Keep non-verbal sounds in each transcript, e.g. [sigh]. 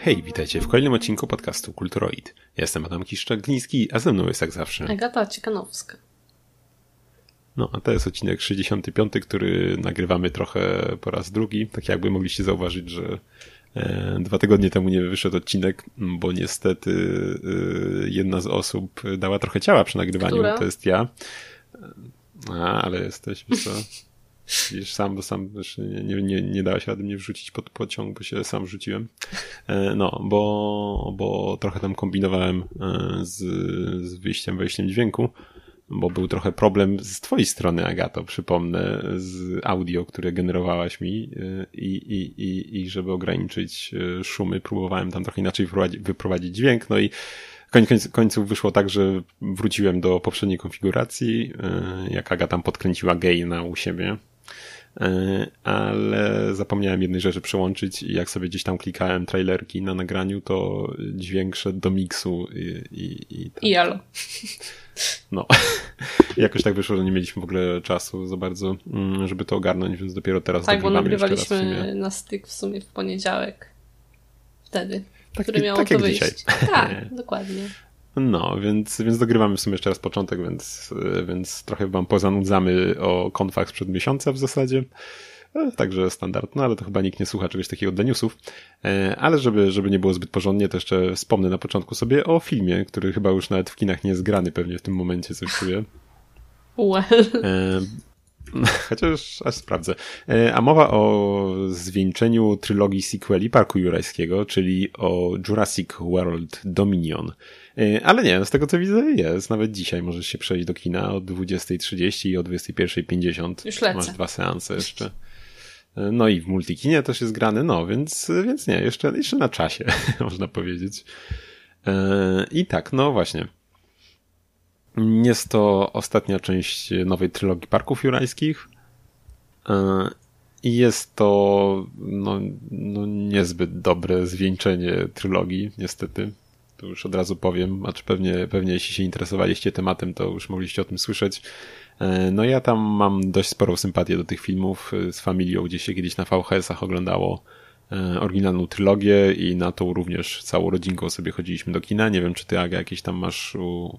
Hej, witajcie w kolejnym odcinku podcastu Kulturoid. Ja jestem Adam Kiszczak-Gliński, a ze mną jest jak zawsze Agata Ciekanowska. No, a to jest odcinek 65, który nagrywamy trochę po raz drugi. Tak jakby mogliście zauważyć, że e, dwa tygodnie temu nie wyszedł odcinek, bo niestety e, jedna z osób dała trochę ciała przy nagrywaniu. Która? To jest ja. A, ale jesteśmy co? Widzisz, sam, sam też nie, nie, nie dałeś rady mnie wrzucić pod pociąg, bo się sam wrzuciłem. E, No, bo, bo trochę tam kombinowałem e, z, z wyjściem, wejściem dźwięku, bo był trochę problem z twojej strony, Agato, przypomnę, z audio, które generowałaś mi e, i, i, i, i żeby ograniczyć szumy, próbowałem tam trochę inaczej wyprowadzić, dźwięk, no i Koń, końc, końców wyszło tak, że wróciłem do poprzedniej konfiguracji, jak Aga tam podkręciła gaina u siebie, ale zapomniałem jednej rzeczy przełączyć i jak sobie gdzieś tam klikałem trailerki na nagraniu, to dźwięk szedł do miksu i, i, i, I jalo. no. [laughs] Jakoś tak wyszło, że nie mieliśmy w ogóle czasu za bardzo, mm, żeby to ogarnąć, więc dopiero teraz Tak, bo nagrywaliśmy na styk w sumie w poniedziałek. Wtedy. Tak, który miało tak to wyjść. dzisiaj. Tak, [laughs] dokładnie. No, więc, więc dogrywamy w sumie jeszcze raz początek, więc, więc trochę wam pozanudzamy o konfach sprzed miesiąca w zasadzie. E, Także standard, no ale to chyba nikt nie słucha czegoś takiego dla newsów. E, Ale żeby, żeby nie było zbyt porządnie, to jeszcze wspomnę na początku sobie o filmie, który chyba już nawet w kinach nie jest grany pewnie w tym momencie, coś czuję. Well. E, [laughs] Chociaż aż sprawdzę. A mowa o zwieńczeniu trylogii sequeli Parku Jurajskiego, czyli o Jurassic World Dominion. E, Ale nie, z tego co widzę jest. Nawet dzisiaj możesz się przejść do kina o 20.30 i o 21.50. Już lecę. Masz dwa seanse jeszcze. E, No i w multikinie też jest grany, no więc, więc nie, jeszcze, jeszcze na czasie, [laughs] można powiedzieć. E, I tak, no właśnie. Jest to ostatnia część nowej trylogii Parków Jurajskich. E, I jest to no, no niezbyt dobre zwieńczenie trylogii, niestety. To już od razu powiem, znaczy pewnie, pewnie jeśli się interesowaliście tematem, to już mogliście o tym słyszeć. E, No ja tam mam dość sporą sympatię do tych filmów e, z familią, gdzie się kiedyś na VHS-ach oglądało e, oryginalną trylogię i na tą również całą rodzinką sobie chodziliśmy do kina. Nie wiem, czy ty, Aga, jakieś tam masz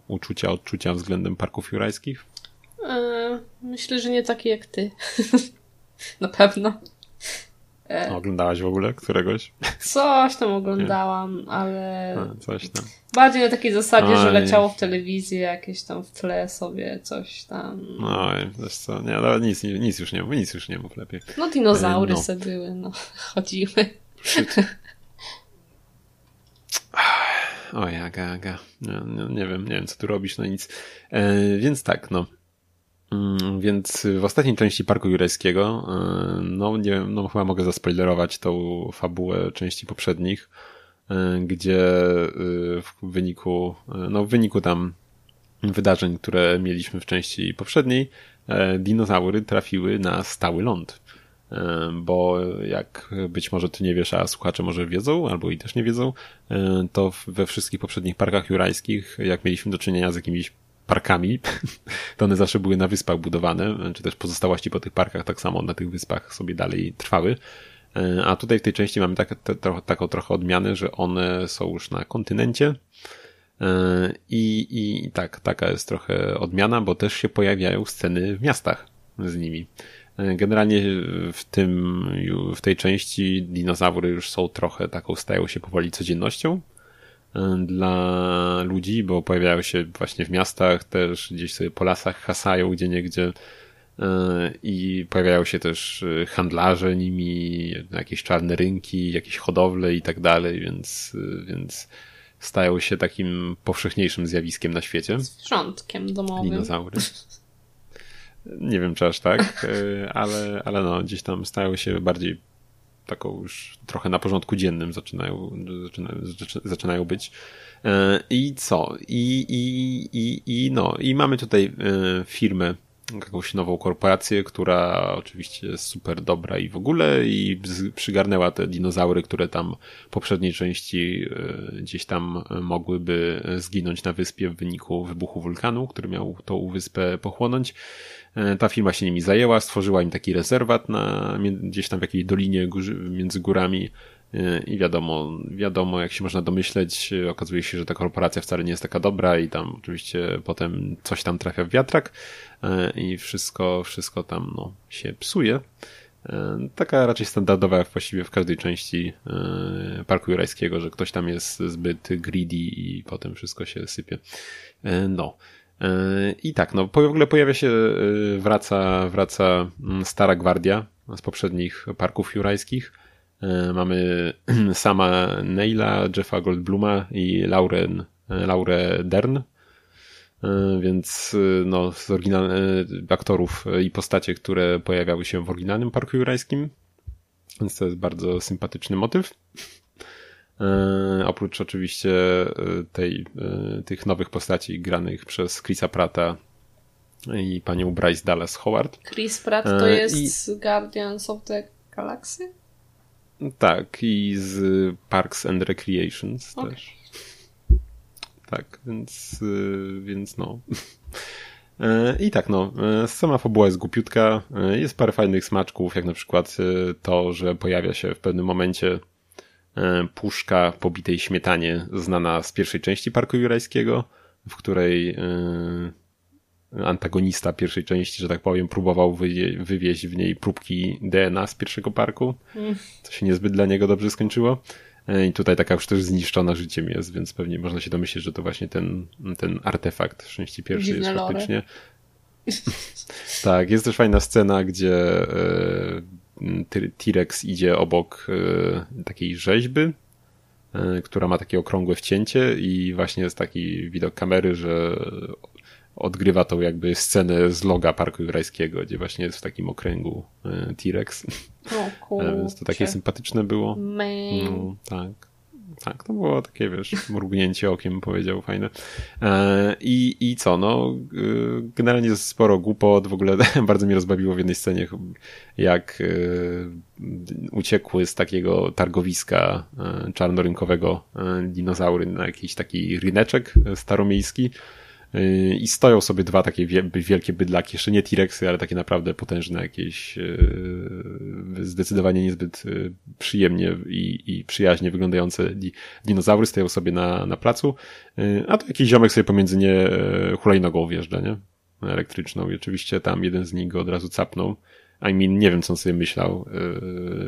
uczucia, odczucia względem parków jurajskich? Myślę, że nie taki jak ty. [laughs] Na pewno. E, Oglądałaś w ogóle któregoś? Coś tam oglądałam, ale A, coś tam. bardziej na takiej zasadzie, że Oj. leciało w telewizji jakieś tam w tle sobie coś tam. No, wiesz co, nie, ale nic, nic już nie mów, nic już nie mów lepiej. No dinozaury no. se były, no. [laughs] Chodziły. Oj, Aga, Aga. Nie, nie, nie wiem, nie wiem, co tu robisz, no nic. E, więc tak, no. Mm, Więc w ostatniej części Parku Jurajskiego, e, no nie wiem, no chyba mogę zaspoilerować tą fabułę części poprzednich, e, gdzie e, w wyniku, no w wyniku tam wydarzeń, które mieliśmy w części poprzedniej, dinozaury trafiły na stały ląd. Bo jak być może ty nie wiesz, a słuchacze może wiedzą, albo i też nie wiedzą, to we wszystkich poprzednich parkach jurajskich, jak mieliśmy do czynienia z jakimiś parkami, [laughs] to one zawsze były na wyspach budowane, czy też pozostałości po tych parkach tak samo na tych wyspach sobie dalej trwały. E, A tutaj w tej części mamy tak, te, taką trochę odmianę, że one są już na kontynencie, E, I, I tak, taka jest trochę odmiana, bo też się pojawiają sceny w miastach z nimi. E, Generalnie w tym, w tej części dinozaury już są trochę taką, stają się powoli codziennością dla ludzi, bo pojawiają się właśnie w miastach, też gdzieś sobie po lasach hasają gdzie niegdzie e, i pojawiają się też e, handlarze nimi, jakieś czarne rynki, jakieś hodowle i tak dalej, więc, więc stają się takim powszechniejszym zjawiskiem na świecie. Zwierzątkiem domowym. Dinozaury. [laughs] Nie wiem, czy aż tak, ale, ale no, gdzieś tam stają się bardziej taką już trochę na porządku dziennym zaczynają, zaczynają, zaczynają być. E, I co? I, i, i, i no, i mamy tutaj e, firmę, jakąś nową korporację, która oczywiście jest super dobra i w ogóle i przygarnęła te dinozaury, które tam w poprzedniej części e, gdzieś tam mogłyby zginąć na wyspie w wyniku wybuchu wulkanu, który miał tą wyspę pochłonąć. E, Ta firma się nimi zajęła, stworzyła im taki rezerwat na, gdzieś tam w jakiejś dolinie między górami i wiadomo, wiadomo, jak się można domyśleć, okazuje się, że ta korporacja wcale nie jest taka dobra i tam oczywiście potem coś tam trafia w wiatrak i wszystko, wszystko tam no, się psuje. Taka raczej standardowa właściwie w każdej części Parku Jurajskiego, że ktoś tam jest zbyt greedy i potem wszystko się sypie. No. I tak, no w ogóle pojawia się, wraca, wraca mm, Stara Gwardia z poprzednich parków jurajskich. Mamy [clears throat] sama Neila, Jeffa Goldbluma i Lauren, Laurę Dern, więc no, z oryginalnych aktorów i postacie, które pojawiały się w oryginalnym Parku Jurajskim. Więc to jest bardzo sympatyczny motyw. E, oprócz oczywiście e, tej, e, tych nowych postaci granych przez Chrisa Prata i panią Bryce Dallas Howard. Chris Pratt to jest I... Guardians of the Galaxy? Tak, i z Parks and Recreations okay. też. Tak, więc, więc no. [laughs] I tak, no, sama fabuła jest głupiutka. Jest parę fajnych smaczków, jak na przykład to, że pojawia się w pewnym momencie E, puszka pobitej śmietanie znana z pierwszej części Parku Jurajskiego, w której e, antagonista pierwszej części, że tak powiem, próbował wywieźć w niej próbki DNA z pierwszego parku, co się niezbyt dla niego dobrze skończyło. E, I tutaj taka już też zniszczona życiem jest, więc pewnie można się domyślić, że to właśnie ten, ten artefakt części pierwszej Dziwne jest faktycznie. [laughs] tak, jest też fajna scena, gdzie T-Rex idzie obok e, takiej rzeźby, e, która ma takie okrągłe wcięcie i właśnie jest taki widok kamery, że odgrywa tą jakby scenę z loga Parku Jurajskiego, gdzie właśnie jest w takim okręgu e, T-Rex. [laughs] Więc to takie sympatyczne było. No, tak. Tak, to było takie, wiesz, mrugnięcie okiem, powiedział, fajne. E, I, I co, no, e, generalnie sporo głupot, w ogóle [laughs] bardzo mnie rozbawiło w jednej scenie, jak e, uciekły z takiego targowiska czarnorynkowego dinozaury na jakiś taki ryneczek staromiejski, i stoją sobie dwa takie wielkie bydlaki, jeszcze nie T-Rexy, ale takie naprawdę potężne jakieś e, zdecydowanie niezbyt e, przyjemnie i, i przyjaźnie wyglądające dinozaury stoją sobie na, na placu, a to jakiś ziomek sobie pomiędzy nie hulajnogą wjeżdża, nie? Elektryczną i oczywiście tam jeden z nich go od razu capnął. I mean, nie wiem, co on sobie myślał,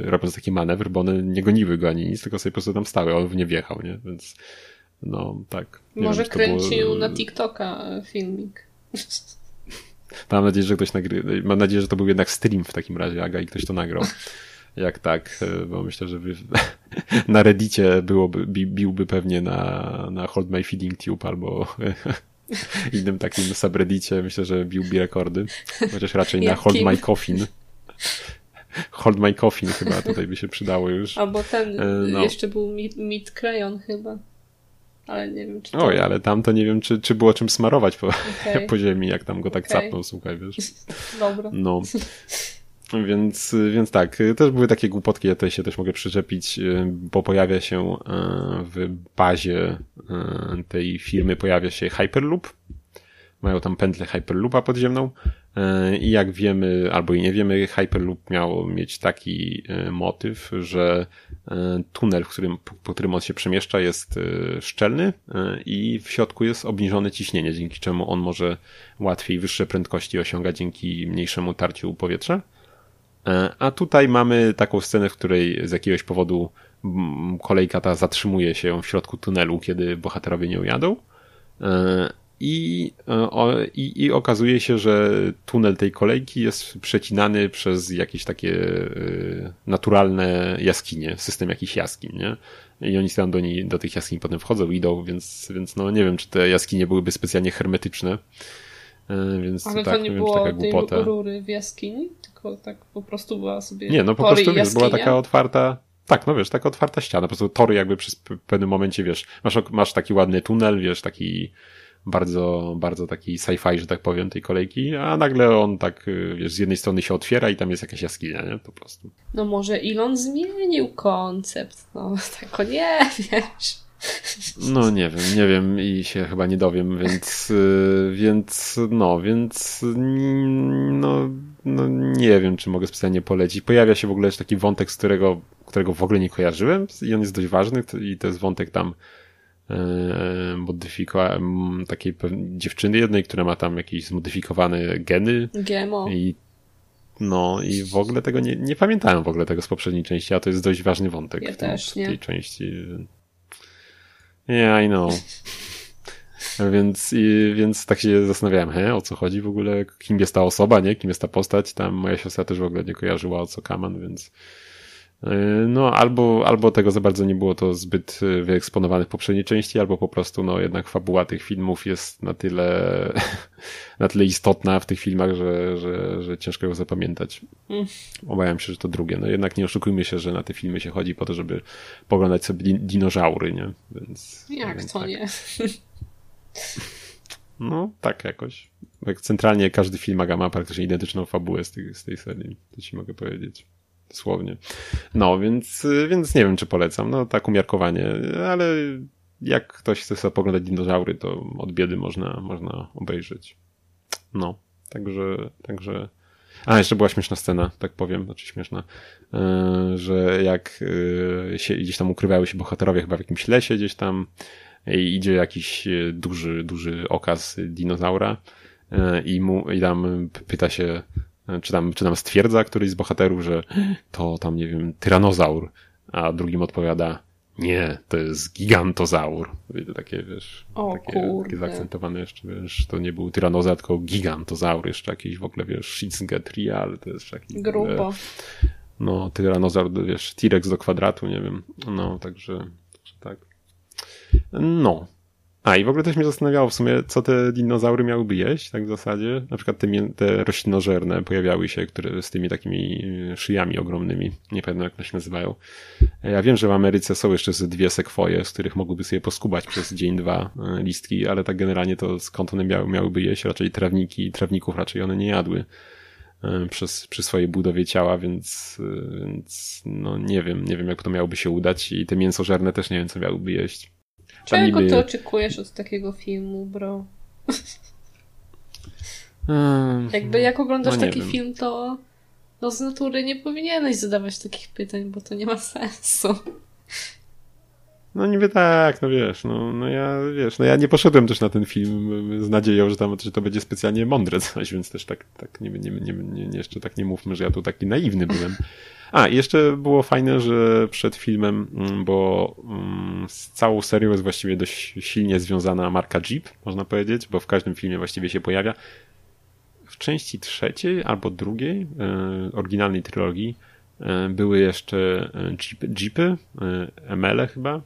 robiąc taki manewr, bo one nie goniły go ani nic, tylko sobie po prostu tam stały, on w nie wjechał, nie? Więc no, tak. Nie Może wiem, kręcił było... na TikToka e, filmik. [laughs] Mam nadzieję, że ktoś nagry... Mam nadzieję, że to był jednak stream w takim razie, Aga, i ktoś to nagrał. [laughs] Jak tak, e, bo myślę, że by... [laughs] na Reddicie byłoby, biłby pewnie na, na Hold My Feeding Tube albo innym takim subreddicie. Myślę, że biłby rekordy. Chociaż raczej na Hold My Coffin. Hold My Coffin chyba tutaj by się przydało już. Albo ten, e, no. jeszcze był Meat Crayon chyba ale nie wiem, czy to... Oj, ale tam to nie wiem, czy, czy było czym smarować po, okay. [laughs] po ziemi, jak tam go tak okay. capnął, słuchaj, wiesz. [laughs] Dobra. No. Więc, więc tak, też były takie głupotki, ja tutaj się też mogę przyczepić, bo pojawia się e, w bazie e, tej firmy pojawia się Hyperloop. Mają tam pętlę Hyperloopa podziemną e, i jak wiemy, albo i nie wiemy, Hyperloop miał mieć taki motyw, że E, tunel, w którym, po którym on się przemieszcza jest e, szczelny e, i w środku jest obniżone ciśnienie, dzięki czemu on może łatwiej wyższe prędkości osiągać dzięki mniejszemu tarciu powietrza. A tutaj mamy taką scenę, w której z jakiegoś powodu kolejka ta zatrzymuje się w środku tunelu, kiedy bohaterowie nią jadą. I, o, i, I okazuje się, że tunel tej kolejki jest przecinany przez jakieś takie y, naturalne jaskinie, system jakichś jaskiń, nie? I oni tam do, niej, do tych jaskiń potem wchodzą, idą, więc, więc no nie wiem, czy te jaskinie byłyby specjalnie hermetyczne. Y, więc Ale tak, to nie wiem, było taka tej głupota. rury w jaskini, tylko tak po prostu była sobie Nie, no po prostu wiesz, była taka otwarta, tak, no wiesz, taka otwarta ściana, po prostu tory jakby przez pewnym momencie, wiesz, masz, masz taki ładny tunel, wiesz, taki bardzo, bardzo taki sci-fi, że tak powiem, tej kolejki, a nagle on tak, y, wiesz, z jednej strony się otwiera i tam jest jakaś jaskinia, nie? Po prostu. No może Elon zmienił koncept, no [laughs] tak nie wiesz. No nie wiem, nie wiem i się chyba nie dowiem, więc, y, więc no, więc no no nie wiem, czy mogę specjalnie polecić. Pojawia się w ogóle taki wątek, z którego, którego w ogóle nie kojarzyłem i on jest dość ważny i to jest wątek tam e, modyfikowa takiej dziewczyny jednej, która ma tam jakieś zmodyfikowane geny. GMO. I no i w ogóle tego nie, nie pamiętałem w ogóle tego z poprzedniej części, a to jest dość ważny wątek ja w, tym, też, w tej części. Yeah, I know. [laughs] Więc, i, więc tak się zastanawiałem, he, o co chodzi w ogóle, kim jest ta osoba, nie? Kim jest ta postać. Tam moja siostra też w ogóle nie kojarzyła o co Kaman, więc no, albo, albo tego za bardzo nie było to zbyt yy, wyeksponowane w poprzedniej części, albo po prostu, no, jednak fabuła tych filmów jest na tyle, [laughs] na tyle istotna w tych filmach, że, że, że ciężko ją zapamiętać. Mm. Obawiam się, że to drugie. No, jednak nie oszukujmy się, że na te filmy się chodzi po to, żeby poglądać sobie dinozaury, nie? Więc. Jak to tak. nie? [laughs] No, tak jakoś. Jak centralnie każdy film ma praktycznie identyczną fabułę z tej, z tej serii, to ci mogę powiedzieć. Dosłownie. No, więc, więc nie wiem, czy polecam. No, tak umiarkowanie, ale jak ktoś chce sobie poglądać dinozaury, to od biedy można, można obejrzeć. No, także, także. A, jeszcze była śmieszna scena, tak powiem, znaczy śmieszna, yy, że jak yy, się, gdzieś tam ukrywały się bohaterowie chyba w jakimś lesie gdzieś tam, i idzie jakiś e, duży, duży okaz dinozaura e, i mu i tam pyta się, e, czy tam, czy tam stwierdza któryś z bohaterów, że to tam, nie wiem, tyranozaur, a drugim odpowiada, nie, to jest gigantozaur. Takie, wiesz, o, takie, takie zaakcentowane jeszcze, wiesz, to nie był tyranozaur, tylko gigantozaur, jeszcze jakiś w ogóle, wiesz, Shitsugetri, ale to jest taki... Grubo. No, tyranozaur, wiesz, T-Rex do kwadratu, nie wiem. No, także, tak. No. A i w ogóle też mnie zastanawiało w sumie, co te dinozaury miałyby jeść, tak w zasadzie. Na przykład te, te roślinożerne pojawiały się, które z tymi takimi szyjami ogromnymi. Nie pamiętam, jak one się nazywają. Ja wiem, że w Ameryce są jeszcze ze dwie sekwoje, z których mogłyby sobie poskubać przez dzień, dwa e, listki, ale tak generalnie to skąd one miały, miałyby jeść? Raczej trawniki, trawników raczej one nie jadły e, przez, przy swojej budowie ciała, więc, e, więc no nie wiem, nie wiem jak to miałoby się udać i te mięsożerne też nie wiem, co miałyby jeść. Czego ty oczekujesz od takiego filmu, bro? Hmm, Jakby jak oglądasz no taki wiem. film, to no z natury nie powinieneś zadawać takich pytań, bo to nie ma sensu. No niby tak, no wiesz, no, no ja, wiesz, no ja nie poszedłem też na ten film z nadzieją, że tam że to będzie specjalnie mądre [laughs] coś, więc też tak, tak nie, nie, nie, nie, jeszcze tak nie mówmy, że ja tu taki naiwny byłem. A, jeszcze było fajne, że przed filmem, mm, bo mm, z całą serią jest właściwie dość silnie związana marka Jeep, można powiedzieć, bo w każdym filmie właściwie się pojawia. W części trzeciej albo drugiej, e, oryginalnej trylogii, e, były jeszcze e, Jeep, Jeepy, ML chyba,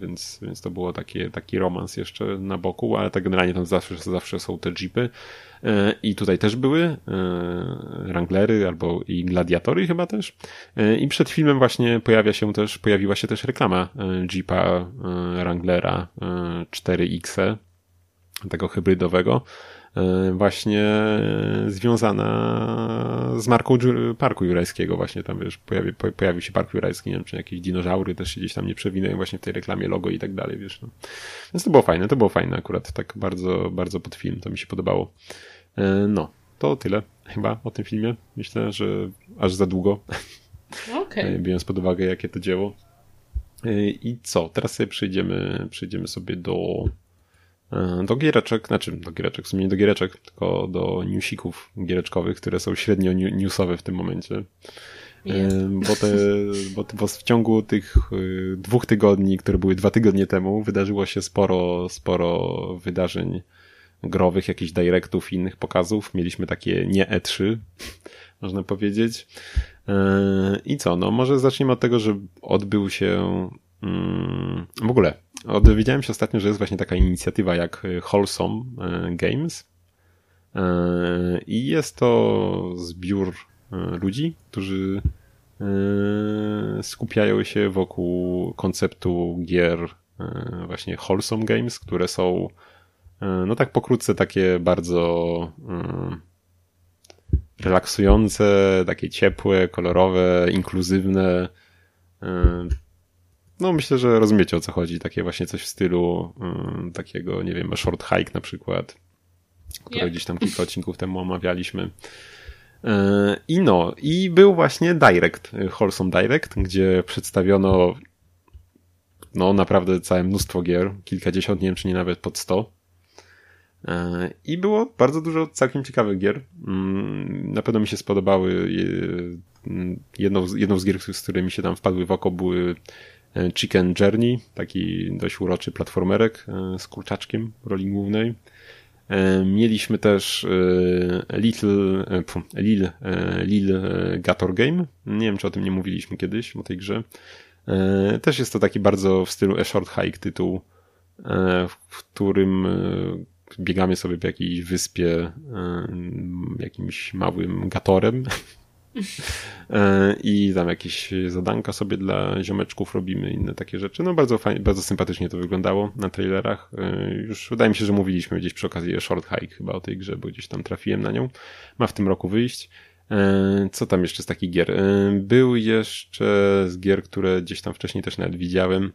więc, więc to było takie, taki romans jeszcze na boku, ale tak generalnie tam zawsze, zawsze są te jeepy. E, I tutaj też były e, Wranglery albo i Gladiatory chyba też. E, I przed filmem właśnie pojawia się też, pojawiła się też reklama Jeepa Wranglera 4X, tego hybrydowego właśnie związana z marką Parku Jurajskiego. Właśnie tam, wiesz, pojawi, pojawił się Park Jurajski, nie wiem, czy jakieś dinozaury też się gdzieś tam nie przewinęły właśnie w tej reklamie, logo i tak dalej, wiesz. No. Więc to było fajne, to było fajne akurat, tak bardzo, bardzo pod film, to mi się podobało. E, no, to tyle chyba o tym filmie. Myślę, że aż za długo. Okay. Biorąc pod uwagę, jakie to dzieło. E, I co? Teraz sobie przejdziemy, przejdziemy sobie do, e, do giereczek, znaczy do giereczek, w sumie nie do giereczek, tylko do newsików giereczkowych, które są średnio newsowe w tym momencie. Bo, te, bo, bo w ciągu tych dwóch tygodni, które były dwa tygodnie temu, wydarzyło się sporo, sporo wydarzeń growych, jakichś directów i innych pokazów. Mieliśmy takie nie E3, można powiedzieć. E, I co? No może zacznijmy od tego, że odbył się mm, w ogóle dowiedziałem się ostatnio, że jest właśnie taka inicjatywa jak Wholesome e, Games e, i jest to zbiór ludzi, którzy skupiają się wokół konceptu gier właśnie Wholesome Games, które są no tak pokrótce takie bardzo mm, relaksujące, takie ciepłe, kolorowe, inkluzywne. E, no myślę, że rozumiecie o co chodzi. Takie właśnie coś w stylu takiego, nie wiem, short hike na przykład, które yep. gdzieś tam kilka odcinków temu omawialiśmy. I no, i był właśnie Direct, Wholesome Direct, gdzie przedstawiono no naprawdę całe mnóstwo gier, kilkadziesiąt, nie wiem czy nie nawet pod sto. I było bardzo dużo całkiem ciekawych gier. Mm, na pewno mi się spodobały. Jedną, jedną z gier, z którymi się tam wpadły w oko, były e, Chicken Journey, taki dość uroczy platformerek e, z kurczaczkiem w roli głównej. E, mieliśmy też Little, Lil, Lil Gator Game. Nie wiem, czy o tym nie mówiliśmy kiedyś, o tej grze. Też jest to taki bardzo w stylu A Short Hike tytuł, w którym biegamy sobie po jakiejś wyspie jakimś małym gatorem e, i tam jakieś zadanka sobie dla ziomeczków robimy, inne takie rzeczy. No bardzo fajnie, bardzo sympatycznie to wyglądało na trailerach. E, już wydaje mi się, że mówiliśmy gdzieś przy okazji Short Hike chyba o tej grze, bo gdzieś tam trafiłem na nią. Ma w tym roku wyjść. E, co tam jeszcze z takich gier? Był jeszcze z gier, które gdzieś tam wcześniej też nawet widziałem.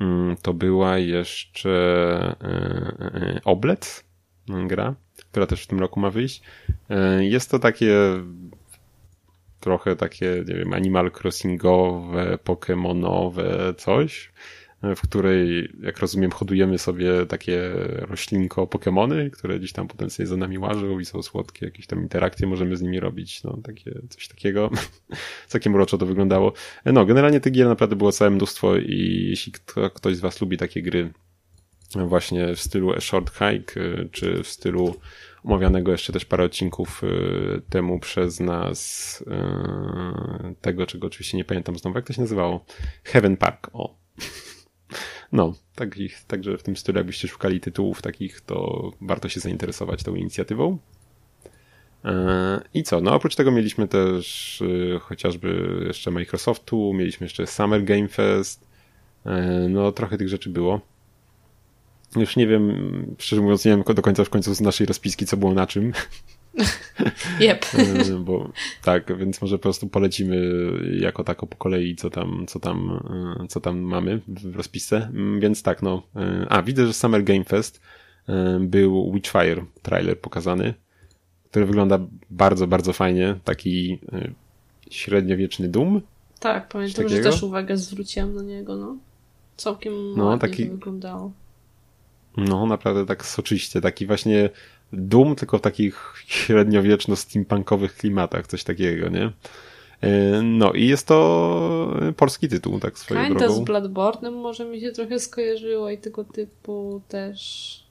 Mm, to była jeszcze e, e, Oblet, gra, która też w tym roku ma wyjść. E, jest to takie trochę takie, nie wiem, Animal Crossingowe, Pokemonowe coś w której, jak rozumiem, hodujemy sobie takie roślinko Pokémony, które gdzieś tam potem sobie za nami łażą i są słodkie, jakieś tam interakcje możemy z nimi robić, no takie, coś takiego. [laughs] Całkiem uroczo to wyglądało. No, generalnie tych gier naprawdę było całe mnóstwo i jeśli kto, ktoś z was lubi takie gry właśnie w stylu Short Hike, czy w stylu omawianego jeszcze też parę odcinków temu przez nas tego, czego oczywiście nie pamiętam znowu, jak to się nazywało? Heaven Park, o. [laughs] No, takich, także w tym stylu, jakbyście szukali tytułów takich, to warto się zainteresować tą inicjatywą. E, I co? No oprócz tego mieliśmy też e, chociażby jeszcze Microsoftu, mieliśmy jeszcze Summer Game Fest. E, no trochę tych rzeczy było. Już nie wiem, szczerze mówiąc, nie wiem do końca w końcu z naszej rozpiski, co było na czym. [laughs] [laughs] Yep. E, [laughs] bo, tak, więc może po prostu polecimy jako tako po kolei, co tam, co tam, e, co tam mamy w rozpisce. Mm, więc tak, no. E, a, widzę, że Summer Game Fest był Witchfire trailer pokazany, który wygląda bardzo, bardzo fajnie. Taki średniowieczny Doom. Tak, pamiętam, że też uwagę zwróciłam na niego, no. Całkiem no, ładnie taki... wyglądało. No, naprawdę tak soczyście, taki właśnie Doom, tylko w takich średniowieczno-steampunkowych klimatach, coś takiego, nie? E, no i jest to polski tytuł, tak swoją Kinda drogą. z Bloodborne'em może mi się trochę skojarzyło i tego typu też...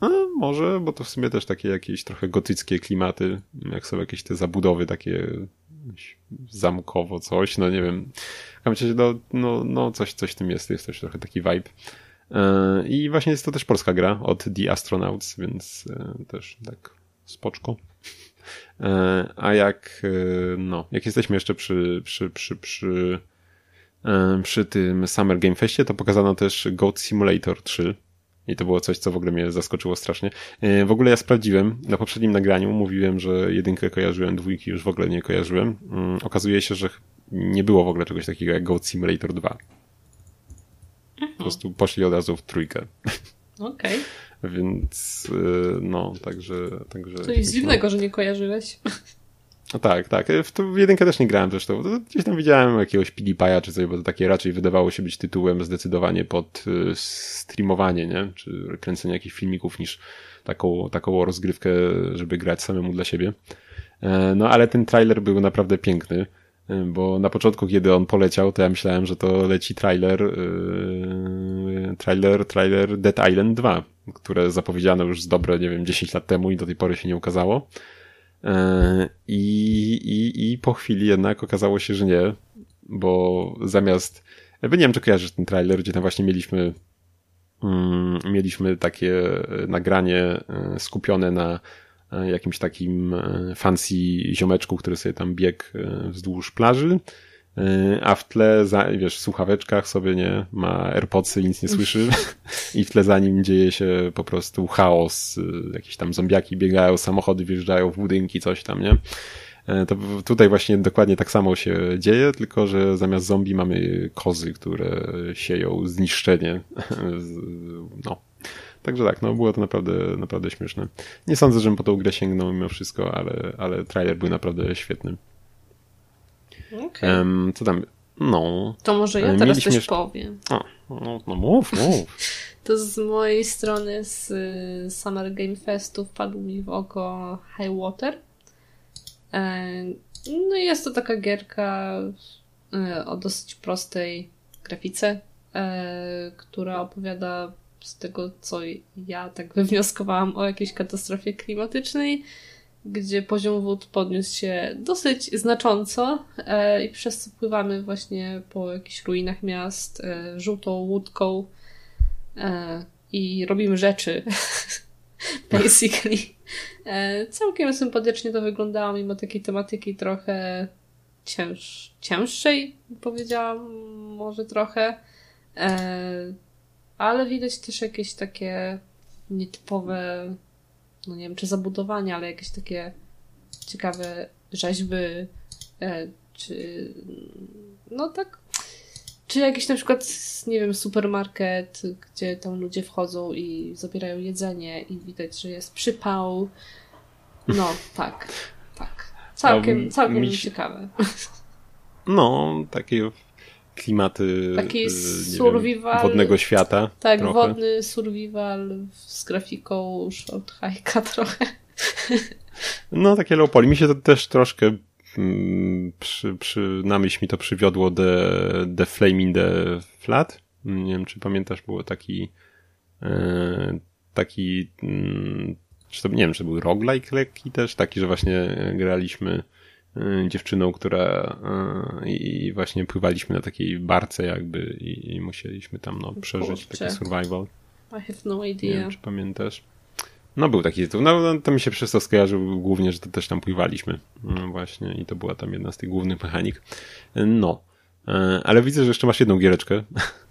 No, może, bo to w sumie też takie jakieś trochę gotyckie klimaty, jak są jakieś te zabudowy takie zamkowo coś, no nie wiem. W no, no, no coś, coś w tym jest, jest też trochę taki vibe. E, I właśnie jest to też polska gra od The Astronauts, więc e, też tak spoczko. [laughs] E, a jak, no, jak jesteśmy jeszcze przy, przy, przy, przy, przy tym Summer Game Festie, to pokazano też Goat Simulator 3. I to było coś, co w ogóle mnie zaskoczyło strasznie. W ogóle ja sprawdziłem, na poprzednim nagraniu mówiłem, że jedynkę kojarzyłem, dwójki już w ogóle nie kojarzyłem. Mm, okazuje się, że nie było w ogóle czegoś takiego jak Goat Simulator 2. Po prostu poszli od razu w trójkę. Okej. Okay. [laughs] Więc y, no, także... także to jest dziwnego, no. że nie kojarzyłeś. No tak, tak. W, w jedynkę też nie grałem zresztą. Gdzieś tam widziałem jakiegoś PewDiePie'a czy coś, bo to takie raczej wydawało się być tytułem zdecydowanie pod y, streamowanie, nie? Czy kręcenie jakichś filmików niż taką, taką rozgrywkę, żeby grać samemu dla siebie. E, no ale ten trailer był naprawdę piękny bo na początku, kiedy on poleciał, to ja myślałem, że to leci trailer, yy, trailer, trailer Dead Island 2, które zapowiedziano już z dobre, nie wiem, 10 lat temu i do tej pory się nie ukazało. Yy, I, i, po chwili jednak okazało się, że nie, bo zamiast, jakby nie wiem, czy kojarzysz ten trailer, gdzie tam właśnie mieliśmy, yy, mieliśmy takie nagranie yy, skupione na jakimś takim e, fancy ziomeczku, który sobie tam biegł e, wzdłuż plaży, a w tle, za, wiesz, w słuchaweczkach sobie nie, ma AirPodsy, nic nie słyszy [laughs] i w tle za nim dzieje się po prostu chaos, jakieś tam zombiaki biegają, samochody wjeżdżają w budynki, coś tam, nie? To tutaj właśnie dokładnie tak samo się dzieje, tylko że zamiast zombie mamy kozy, które sieją zniszczenie. [laughs] No, Także tak, no było to naprawdę, naprawdę śmieszne. Nie sądzę, żebym po tą grę sięgnął mimo wszystko, ale, ale trailer był naprawdę świetny. Okay. Um, co tam? No. To może ja teraz coś powiem. O, no, no mów, mów. [laughs] to z mojej strony z Summer Game Festu wpadł mi w oko High Water. E, no i jest to taka gierka e, o dosyć prostej grafice, e, która opowiada z tego, co ja tak wywnioskowałam o jakiejś katastrofie klimatycznej, gdzie poziom wód podniósł się dosyć znacząco e, i przez co pływamy właśnie po jakichś ruinach miast e, żółtą łódką e, i robimy rzeczy. [laughs] Basically. Całkiem sympatycznie to wyglądało, mimo takiej tematyki trochę cięż, cięższej, powiedziałam, może trochę. Ale widać też jakieś takie nietypowe, no nie wiem, czy zabudowania, ale jakieś takie ciekawe rzeźby, e, czy no tak, czy jakiś na przykład, nie wiem, supermarket, gdzie tam ludzie wchodzą i zabierają jedzenie i widać, że jest przypał. No, [laughs] tak, tak. Całkiem, całkiem mi... ciekawe. No, takie klimaty Taki e, survival, wodnego świata. Tak, trochę. wodny survival z grafiką short hike'a trochę. No, takie low poly. Mi się to też troszkę mm, przy, przy, na myśl mi to przywiodło The, the Flame in the Flat. Nie wiem, czy pamiętasz, było taki e, taki mm, czy to, nie wiem, czy to był roguelike lekki też, taki, że właśnie graliśmy Y, dziewczyną, która y, i właśnie pływaliśmy na takiej barce jakby i, i musieliśmy tam no, przeżyć Kurczę. taki survival. I have no idea. Nie wiem, czy pamiętasz. No był taki tytuł. No, no to mi się przez to skojarzył głównie, że to też tam pływaliśmy. No właśnie i to była tam jedna z tych głównych mechanik. No. E, ale widzę, że jeszcze masz jedną giereczkę.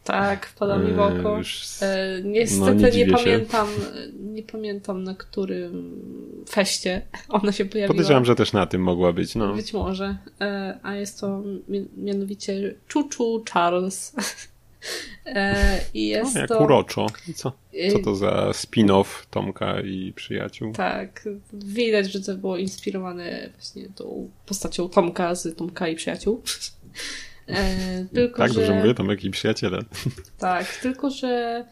Tak, wpada mi w oko. E, niestety no, nie, nie pamiętam, nie pamiętam na którym feście ona się pojawiła. Podejrzewam, że też na tym mogła być. No. Być może. E, a jest to mianowicie Chuchu Charles. [laughs] I jest no, jak to... uroczo. Co? Co to za spin-off Tomka i przyjaciół? Tak, widać, że to było inspirowane właśnie tą postacią Tomka z Tomka i przyjaciół. [laughs] E, tylko, tak, że... dobrze mówię, Tomek i przyjaciele. Tak, tylko że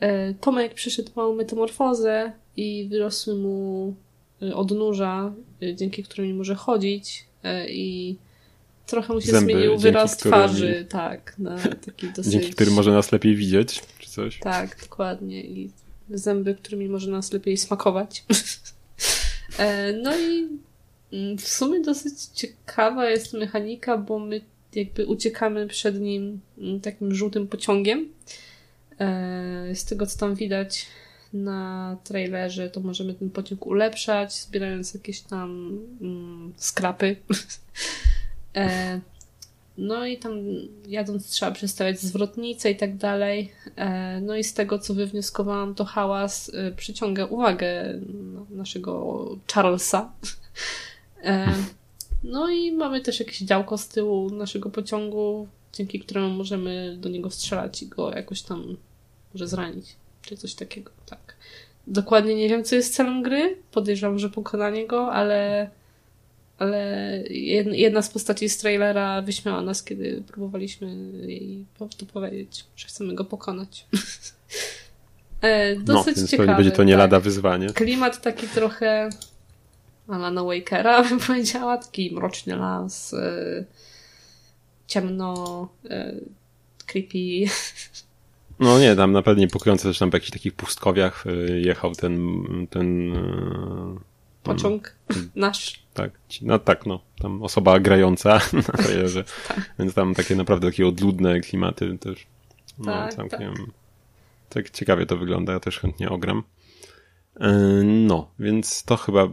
e, Tomek przyszedł małą metamorfozę i wyrosły mu e, odnóża, dzięki którym może chodzić i trochę mu się Zęby, zmienił wyraz twarzy, tak, na taki [laughs] dosyć... Dzięki którym może nas lepiej widzieć, czy coś? Tak, dokładnie i zęby, którymi może nas lepiej smakować. [laughs] No i mm, w sumie dosyć ciekawa jest mechanika, bo my jakby uciekamy przed nim mm, takim żółtym pociągiem. E, z tego, co tam widać na trailerze, to możemy ten pociąg ulepszać, zbierając jakieś tam mm, skrapy. [laughs] E, no i tam jadąc trzeba przestawiać zwrotnice i tak dalej. E, no i z tego, co wywnioskowałam, to hałas przyciąga uwagę naszego Charlesa. [laughs] No i mamy też jakieś działko z tyłu naszego pociągu, dzięki któremu możemy do niego strzelać i go jakoś tam może zranić, czy coś takiego, tak. Dokładnie nie wiem, co jest celem gry. Podejrzewam, że pokonanie go, ale ale jedna z postaci z trailera wyśmiała nas, kiedy próbowaliśmy jej to powiedzieć, że chcemy go pokonać. [laughs] e, dosyć no, więc ciekawe. będzie to nie tak. lada wyzwanie. Klimat taki trochę Alana Wakera, [laughs] bym powiedziała, taki mroczny las, y, ciemno, y, creepy. [laughs] No nie, tam naprawdę niepokojące też tam po jakichś takich pustkowiach y, jechał ten ten pociąg ten, [laughs] nasz. Tak, no tak, no. Tam osoba grająca na trailerze. tak. Więc tam takie naprawdę takie odludne klimaty też. No, tak, całkiem. Tak. tak ciekawie to wygląda, ja też chętnie ogram. No, więc to chyba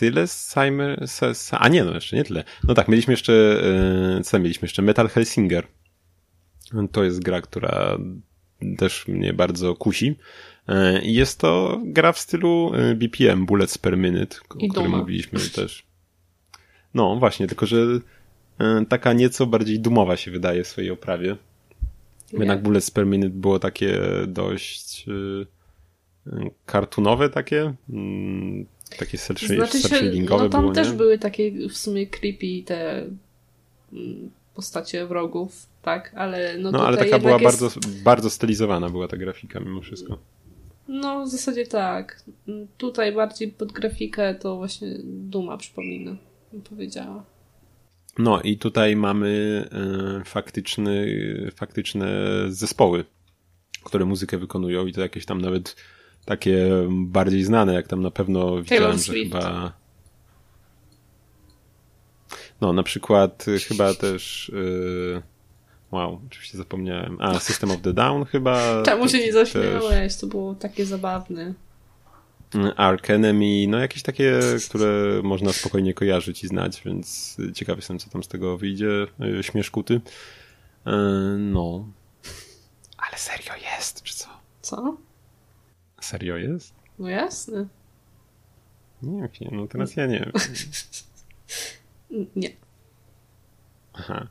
tyle z Simon, a nie, no jeszcze nie tyle. No tak, mieliśmy jeszcze, e, co mieliśmy jeszcze? Metal Hellsinger. To jest gra, która też mnie bardzo kusi. E, I jest to gra w stylu e, BPM, Bullets per Minute, o I którym mówiliśmy też. No właśnie, tylko że taka nieco bardziej dumowa się wydaje w swojej oprawie. Jednak Bullets per Minute było takie dość kartunowe takie, takie znaczy shadingowe no tam było, też nie? były takie w sumie creepy te mm, postacie wrogów, tak, ale no, No ale taka była jest... bardzo, bardzo stylizowana była ta grafika mimo wszystko. No, w zasadzie tak. Tutaj bardziej pod grafikę to właśnie Duma przypomina, powiedziała. No i tutaj mamy e, faktyczny, faktyczne zespoły, które muzykę wykonują i to jakieś tam nawet takie bardziej znane, jak tam na pewno widziałem, że chyba no na przykład y, chyba [laughs] też y, wow, oczywiście zapomniałem. A, System of the Down chyba. Czemu się nie zaśmiałeś? To było takie zabawne. Ark Enemy, no jakieś takie, które można spokojnie kojarzyć i znać, więc ciekawy jestem, co tam z tego wyjdzie, y, śmieszkuty. No. Ale serio jest, czy co? Co? Serio jest? No jasne. Nie wiem, no teraz ja nie wiem. Nie. Aha.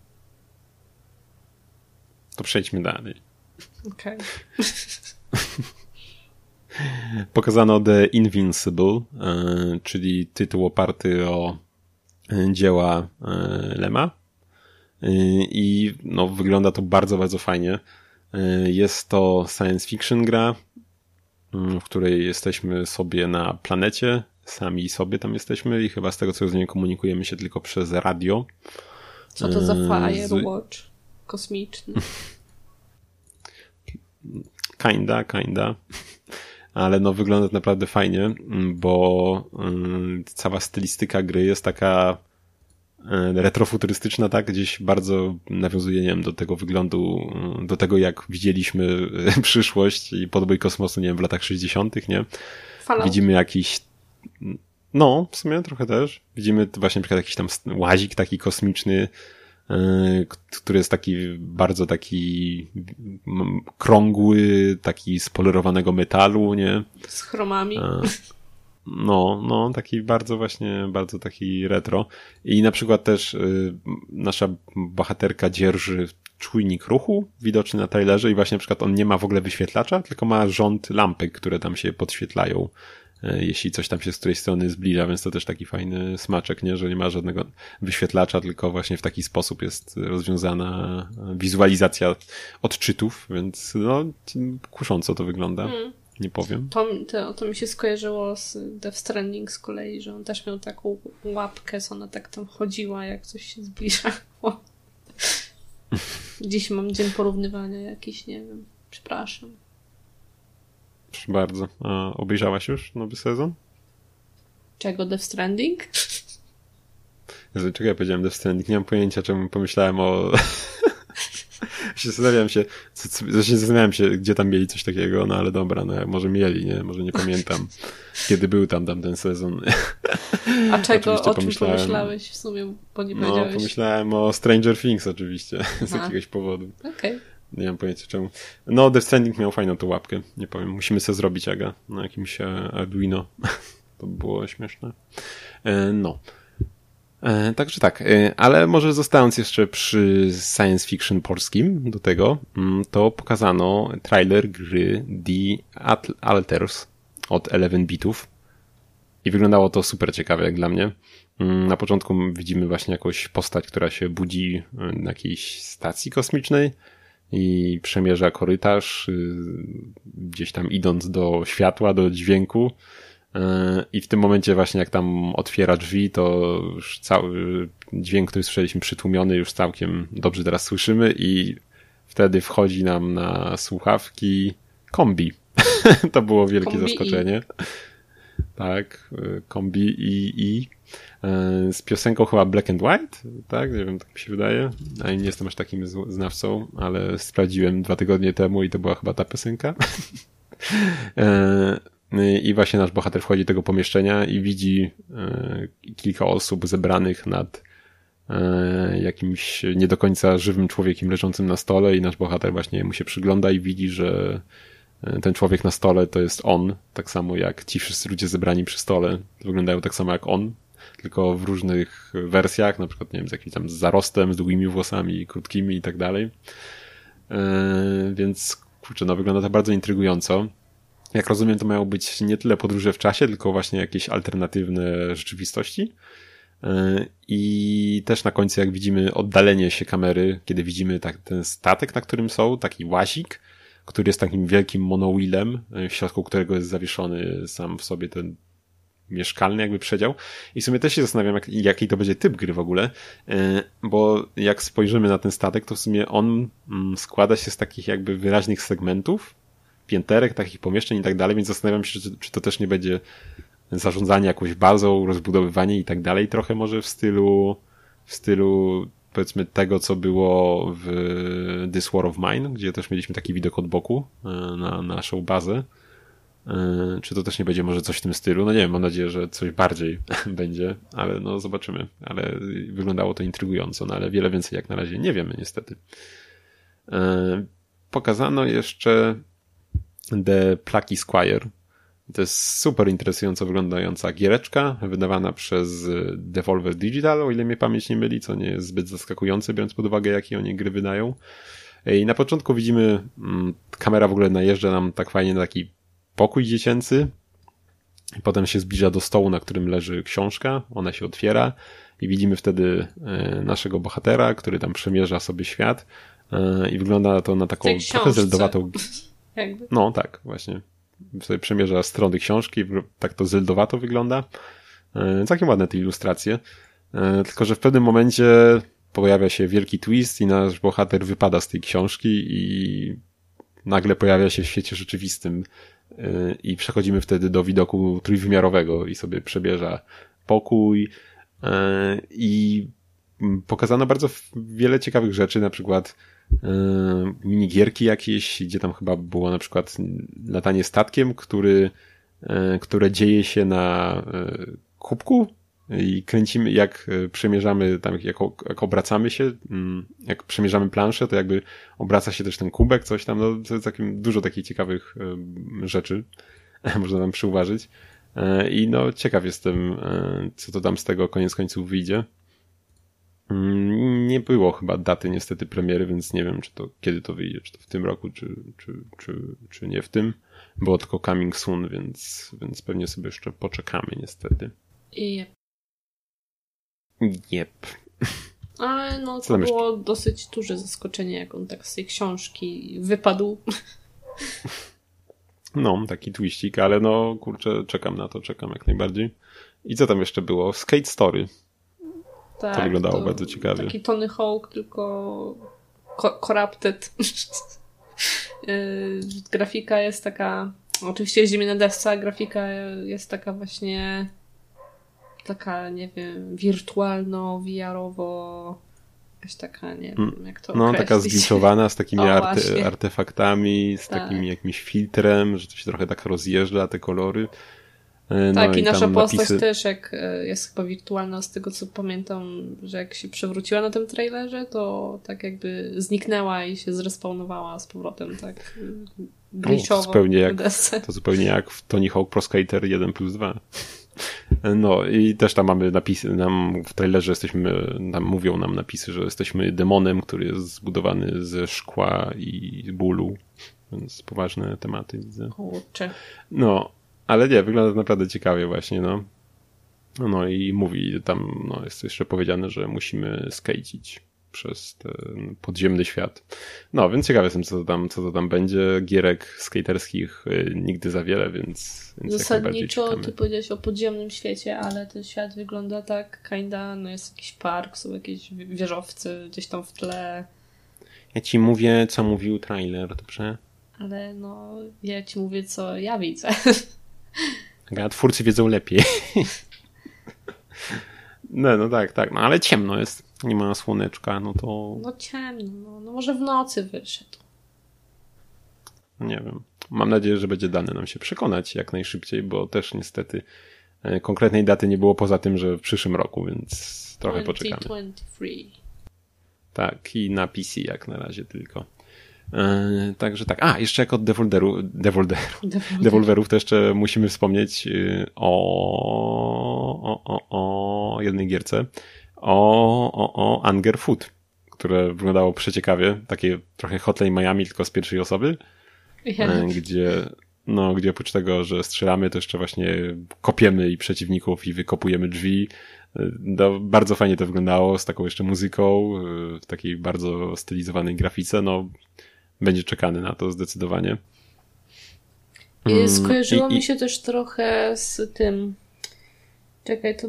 To przejdźmy dalej. Okej. [laughs] Pokazano The Invincible, e, czyli tytuł oparty o e, dzieła e, Lema. I no, wygląda to bardzo, bardzo fajnie. Jest to science fiction gra, w której jesteśmy sobie na planecie, sami sobie tam jesteśmy i chyba z tego co rozumiem komunikujemy się tylko przez radio. Co to za z- Firewatch kosmiczny? [laughs] Kinda, kinda. Ale no wygląda to naprawdę fajnie, mm, bo mm, cała stylistyka gry jest taka retrofuturystyczna, tak? Gdzieś bardzo nawiązuje, nie wiem, do tego wyglądu, mm, do tego jak widzieliśmy e, [laughs] przyszłość i podbój kosmosu, nie wiem, w latach 60., nie? Fallout. Widzimy jakiś. No, w sumie trochę też. Widzimy właśnie na przykład jakiś tam łazik taki kosmiczny, który jest taki bardzo taki krągły, taki z polerowanego metalu, nie? Z chromami. E, No, no, taki bardzo właśnie, bardzo taki retro. I na przykład też y, nasza bohaterka dzierży czujnik ruchu widoczny na trailerze i właśnie na przykład on nie ma w ogóle wyświetlacza, tylko ma rząd lampek, które tam się podświetlają, y, jeśli coś tam się z której strony zbliża, więc to też taki fajny smaczek, nie, że nie ma żadnego wyświetlacza, tylko właśnie w taki sposób jest rozwiązana wizualizacja odczytów, więc no, kusząco to wygląda. Mm. Nie powiem. To, to, to mi się skojarzyło z Death Stranding z kolei, że on też miał taką łapkę, co ona tak tam chodziła, jak coś się zbliżało. Dziś mam dzień porównywania jakiś, nie wiem. Przepraszam. Proszę bardzo. A obejrzałaś już nowy sezon? Czego Death Stranding? Jezu, czego ja powiedziałem Death Stranding? Nie mam pojęcia, czemu pomyślałem o... [laughs] się zastanawiałem się, co, co, właśnie zastanawiałem się, gdzie tam mieli coś takiego, no ale dobra, no może mieli, nie? Może nie pamiętam, kiedy był tam, tam ten sezon. A czego, Oczywiście o czym pomyślałeś w sumie, bo nie No, powiedziałeś? pomyślałem o Stranger Things oczywiście, [laughs] z Aha. jakiegoś powodu. Okej. Nie mam pojęcia czemu. No, Death Stranding miał fajną tą łapkę, nie powiem. Musimy sobie zrobić, Aga, na jakimś e, Arduino. [laughs] to by było śmieszne. E, no. E, także tak, e, ale może zostając jeszcze przy science fiction polskim do tego, mm, to pokazano trailer gry The Alters od 11 bitów i wyglądało to super ciekawe jak dla mnie. Mm, Na początku widzimy właśnie jakąś postać, która się budzi e, na jakiejś stacji kosmicznej i przemierza korytarz, y, gdzieś tam idąc do światła, do dźwięku. Y, I w tym momencie właśnie jak tam otwiera drzwi, to już cały dźwięk, który słyszeliśmy przytłumiony, już całkiem dobrze teraz słyszymy i wtedy wchodzi nam na słuchawki kombi. [laughs] to było wielkie Kombi i. zaskoczenie. Tak, y, kombi i, i y, z piosenką chyba Black and White, tak? Nie wiem, tak mi się wydaje. A nie jestem aż takim znawcą, ale sprawdziłem dwa tygodnie temu i to była chyba ta piosenka. [laughs] E, I właśnie nasz bohater wchodzi do tego pomieszczenia i widzi e, kilka osób zebranych nad e, jakimś nie do końca żywym człowiekiem leżącym na stole i nasz bohater właśnie mu się przygląda i widzi, że ten człowiek na stole to jest on, tak samo jak ci wszyscy ludzie zebrani przy stole wyglądają tak samo jak on, tylko w różnych wersjach, na przykład nie wiem, z jakimś tam zarostem, z długimi włosami, krótkimi i tak dalej. Więc kurczę, no wygląda to bardzo intrygująco. Jak rozumiem, to mają być nie tyle podróże w czasie, tylko właśnie jakieś alternatywne rzeczywistości. E, I też na końcu, jak widzimy oddalenie się kamery, kiedy widzimy tak, ten statek, na którym są, taki łazik, który jest takim wielkim monowheelem, w środku którego jest zawieszony sam w sobie ten mieszkalny jakby przedział. I w sumie też się zastanawiam, jak, jaki to będzie typ gry w ogóle, e, bo jak spojrzymy na ten statek, to w sumie on mm, składa się z takich jakby wyraźnych segmentów, pięterek, takich pomieszczeń i tak dalej, więc zastanawiam się, czy, czy to też nie będzie zarządzanie jakąś bazą, rozbudowywanie i tak dalej, trochę może w stylu w stylu powiedzmy tego, co było w This War of Mine, gdzie też mieliśmy taki widok od boku e, na naszą bazę. E, czy to też nie będzie może coś w tym stylu? No nie wiem, mam nadzieję, że coś bardziej [laughs] będzie, ale no zobaczymy. Ale wyglądało to intrygująco, no ale wiele więcej jak na razie nie wiemy niestety. E, pokazano jeszcze The Plucky Squire. To jest super interesująco wyglądająca giereczka, wydawana przez Devolver Digital, o ile mnie pamięć nie myli, co nie jest zbyt zaskakujące, biorąc pod uwagę, jakie oni gry wydają. I na początku widzimy, mm, kamera w ogóle najeżdża nam tak fajnie na taki pokój dziecięcy. Potem się zbliża do stołu, na którym leży książka. Ona się otwiera i widzimy wtedy e, naszego bohatera, który tam przemierza sobie świat. E, I wygląda to na taką trochę zeldowatą. [laughs] Jakby. No tak, właśnie. Sobie przemierza strony książki, tak to zeldowato wygląda. E, całkiem ładne te ilustracje. Tylko, że w pewnym momencie pojawia się wielki twist i nasz bohater wypada z tej książki i nagle pojawia się w świecie rzeczywistym i przechodzimy wtedy do widoku trójwymiarowego i sobie przebierza pokój e, i pokazano bardzo wiele ciekawych rzeczy, na przykład e, minigierki jakieś, gdzie tam chyba było na przykład latanie statkiem, który, e, które dzieje się na kubku i kręcimy, jak e, przemierzamy, tam, jak, jak obracamy się, mm, jak przemierzamy planszę, to jakby obraca się też ten kubek, coś tam, no, to jest takim, dużo takich ciekawych e, rzeczy [laughs] można tam przyuważyć. I no, ciekaw jestem, co to tam z tego koniec końców wyjdzie. Mm, nie było chyba daty niestety premiery, więc nie wiem, czy to kiedy to wyjdzie, czy to w tym roku, czy, czy, czy, czy nie w tym. Było tylko coming soon, więc, więc pewnie sobie jeszcze poczekamy niestety. I Jep. [laughs] Ale no, to było dosyć duże zaskoczenie, jak on tak z tej książki wypadł. [laughs] No, taki twiścik, ale no, kurczę, czekam na to, czekam jak najbardziej. I co tam jeszcze było? Skate Story. Tak, to wyglądało to bardzo ciekawie. Taki Tony Hawk, tylko corrupted. [laughs] Y, grafika jest taka, oczywiście jeździmy na desce, grafika jest taka właśnie taka, nie wiem, wirtualno, VR-owo, jakaś taka, nie wiem, mm. jak to No, taka zgliczowana z takimi [laughs] o, arte, artefaktami, z tak. takim jakimś filtrem, że to się trochę tak rozjeżdża, te kolory. E, no tak, i, i nasza postać napisy... też, jak e, jest chyba wirtualna, z tego co pamiętam, że jak się przewróciła na tym trailerze, to tak jakby zniknęła i się zrespawnowała z powrotem, tak glitchowo. No, zupełnie jak, to zupełnie jak w Tony Hawk Pro Skater 1 plus 2. No i też tam mamy napisy, nam w trailerze jesteśmy, nam mówią nam napisy, że jesteśmy demonem, który jest zbudowany ze szkła i bólu, więc poważne tematy widzę. Kurczę. No, ale nie, wygląda to naprawdę ciekawie właśnie, no. No i mówi tam, no jest jeszcze powiedziane, że musimy skejcić przez ten podziemny świat. No, więc ciekawy jestem, co to tam, co to tam będzie. Gierek skaterskich y, nigdy za wiele, więc, więc Zasadniczo ty powiedziałeś o podziemnym świecie, ale ten świat wygląda tak kinda, no jest jakiś park, są jakieś wieżowce gdzieś tam w tle. Ja ci mówię, co mówił trailer, dobrze? Ale no, ja ci mówię, co ja widzę. [laughs] A twórcy wiedzą lepiej. No, no tak, tak, no ale ciemno jest nie ma słoneczka, no to... No ciemno, no, no może w nocy wyszedł. Nie wiem. Mam nadzieję, że będzie dane nam się przekonać jak najszybciej, bo też niestety e, konkretnej daty nie było poza tym, że w przyszłym roku, więc trochę 2023. poczekamy. Tak, i na PC jak na razie tylko. Yy, także tak. A, jeszcze jak od Devolveru, Devolveru, Devolverów to jeszcze musimy wspomnieć o, o, o, o jednej gierce, o, o, o Anger Food, które wyglądało przeciekawie, takie trochę Hotline Miami, tylko z pierwszej osoby, yeah. gdzie no, gdzie oprócz tego, że strzelamy, to jeszcze właśnie kopiemy i przeciwników i wykopujemy drzwi. No, bardzo fajnie to wyglądało, z taką jeszcze muzyką, w takiej bardzo stylizowanej grafice, no, będzie czekany na to zdecydowanie. I skojarzyło I, mi się też trochę z tym. Czekaj, to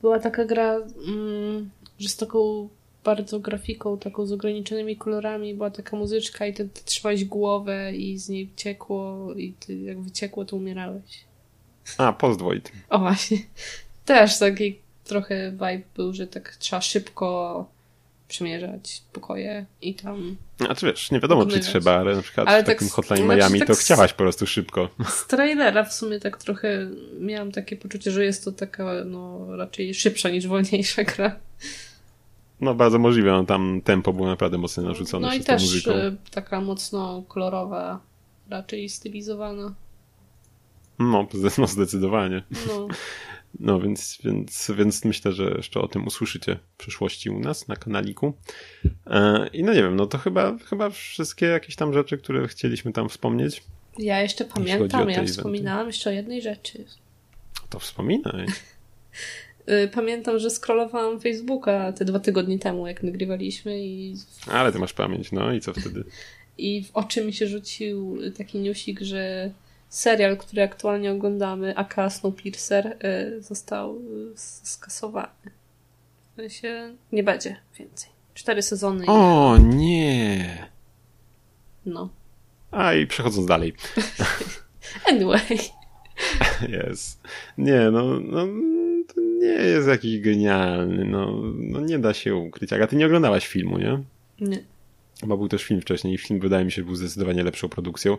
była taka gra, mm, że z taką bardzo grafiką, taką z ograniczonymi kolorami, była taka muzyczka i ty, ty trzymałeś głowę i z niej ciekło i ty jak wyciekło, to umierałeś. A, Postvoid. O właśnie. Też taki trochę vibe był, że tak trzeba szybko przemierzać pokoje i tam. A czy wiesz, nie wiadomo, czy trzeba, ale na przykład ale w takim tak, Hotline znaczy Miami tak to chciałaś po prostu szybko. Z trailera w sumie tak trochę miałam takie poczucie, że jest to taka no raczej szybsza niż wolniejsza gra. No bardzo możliwe, no, tam tempo było naprawdę mocno narzucone no i też muzyką. Y, taka mocno kolorowa, raczej stylizowana. No, no zdecydowanie. No. [laughs] No więc, więc, więc myślę, że jeszcze o tym usłyszycie w przyszłości u nas na kanaliku. E, I no nie wiem, no to chyba, chyba wszystkie jakieś tam rzeczy, które chcieliśmy tam wspomnieć. Ja jeszcze pamiętam, ja wspominałam jeszcze o jednej rzeczy. To wspominaj. [laughs] Y, pamiętam, że scrollowałam Facebooka te dwa tygodnie temu, jak nagrywaliśmy i... Ale ty masz pamięć, no i co wtedy? [laughs] I w oczy mi się rzucił taki newsik, że serial, który aktualnie oglądamy, aka Snowpiercer, y, został skasowany. W sensie nie będzie więcej. Cztery sezony. O i... nie! No. A i przechodząc dalej. [laughs] anyway. [laughs] Jest. Nie, no, no to nie jest jakiś genialny. No, no nie da się ukryć. A ty nie oglądałaś filmu, nie? Nie. Chyba był też film wcześniej i film wydaje mi się był zdecydowanie lepszą produkcją.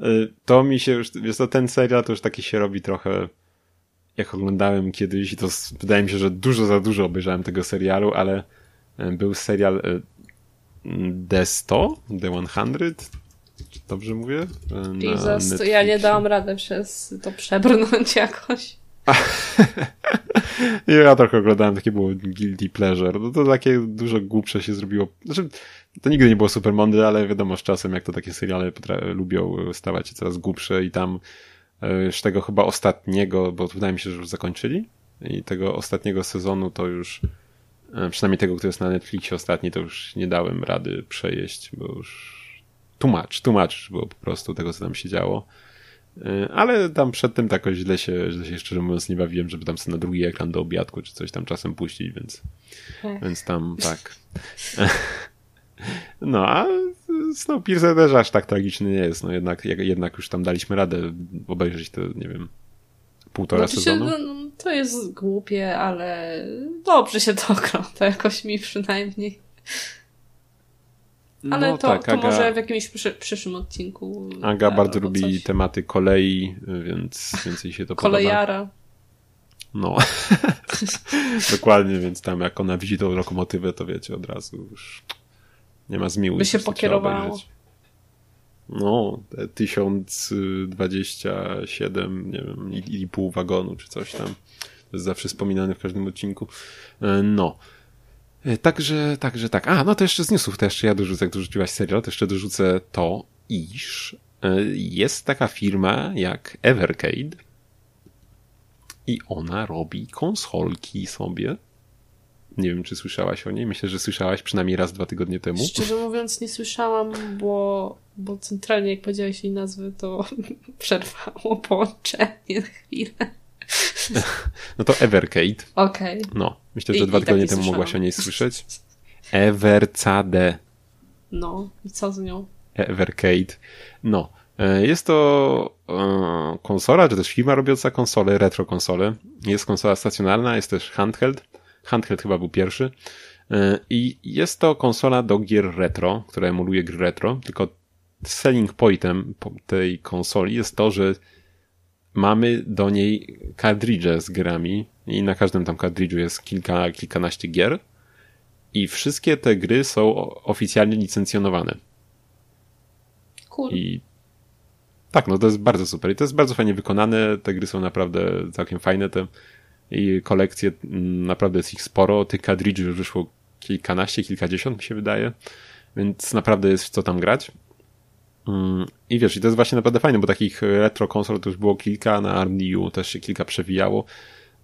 Y, to mi się już, wiesz, to ten serial to już taki się robi trochę jak oglądałem kiedyś i to wydaje mi się, że dużo za dużo obejrzałem tego serialu, ale y, był serial y, The 100, The 100, dobrze mówię? Jesus, to ja nie dałam rady przez to przebrnąć [laughs] jakoś. [laughs] ja trochę oglądałem, takie było guilty pleasure. No to takie dużo głupsze się zrobiło. Znaczy, to nigdy nie było super mądre, ale wiadomo, z czasem jak to takie seriale lubią stawać się coraz głupsze i tam e, już tego chyba ostatniego, bo wydaje mi się, że już zakończyli i tego ostatniego sezonu to już e, przynajmniej tego, który jest na Netflixie ostatni, to już nie dałem rady przejeść, bo już tłumacz, tłumacz było po prostu tego, co tam się działo. E, ale tam przed tym tak źle się, źle się szczerze mówiąc nie bawiłem, żeby tam sobie na drugi ekran do obiadku czy coś tam czasem puścić, więc, więc tam tak. [laughs] No, a Snowpiercer też aż tak tragiczny nie jest. No jednak, jednak już tam daliśmy radę obejrzeć to, nie wiem, półtora znaczy sezonu. Się, no, to jest głupie, ale dobrze się to ogląda jakoś mi przynajmniej. Ale no to, tak, to Aga, może w jakimś przy, przyszłym odcinku. Aga bardzo lubi tematy kolei, więc więcej się to Kolejara. podoba. No. [laughs] Dokładnie, więc tam jak ona widzi tą lokomotywę, to wiecie, od razu już nie ma zmiłuj. By się pokierowało. No, 1027, nie wiem, i, i pół wagonu, czy coś tam. To jest zawsze wspominane w każdym odcinku. E, no. E, także, także tak. A, no to jeszcze z newsów, to jeszcze ja dorzucę, jak dorzuciłaś serial, to jeszcze dorzucę to, iż e, jest taka firma jak Evercade i ona robi konsolki sobie nie wiem, czy słyszałaś o niej. Myślę, że słyszałaś przynajmniej raz, dwa tygodnie temu. Szczerze mówiąc, nie słyszałam, bo, bo centralnie, jak powiedziałeś jej nazwy, to [laughs] przerwało połączenie na chwilę. No to Evercade. Okej. Okay. No, myślę, że I, dwa i tygodnie temu mogłaś o niej słyszeć. Evercade. No, i co z nią? Evercade. No, e, jest to e, konsola, czy też firma robiąca konsole, retro konsole. Jest konsola stacjonarna, jest też handheld. Handheld chyba był pierwszy. E, I jest to konsola do gier retro, która emuluje gry retro, tylko selling pointem tej konsoli jest to, że mamy do niej kartridże z grami i na każdym tam kartridżu jest kilka, kilkanaście gier i wszystkie te gry są oficjalnie licencjonowane. Cool. I tak, no to jest bardzo super i to jest bardzo fajnie wykonane, te gry są naprawdę całkiem fajne, te i kolekcje, mm, naprawdę jest ich sporo. Tych kadridży już wyszło kilkanaście, kilkadziesiąt mi się wydaje, więc naprawdę jest co tam grać. Mm, I wiesz, i to jest właśnie naprawdę fajne, bo takich retro konsol to już było kilka, na ARMNIU też się kilka przewijało.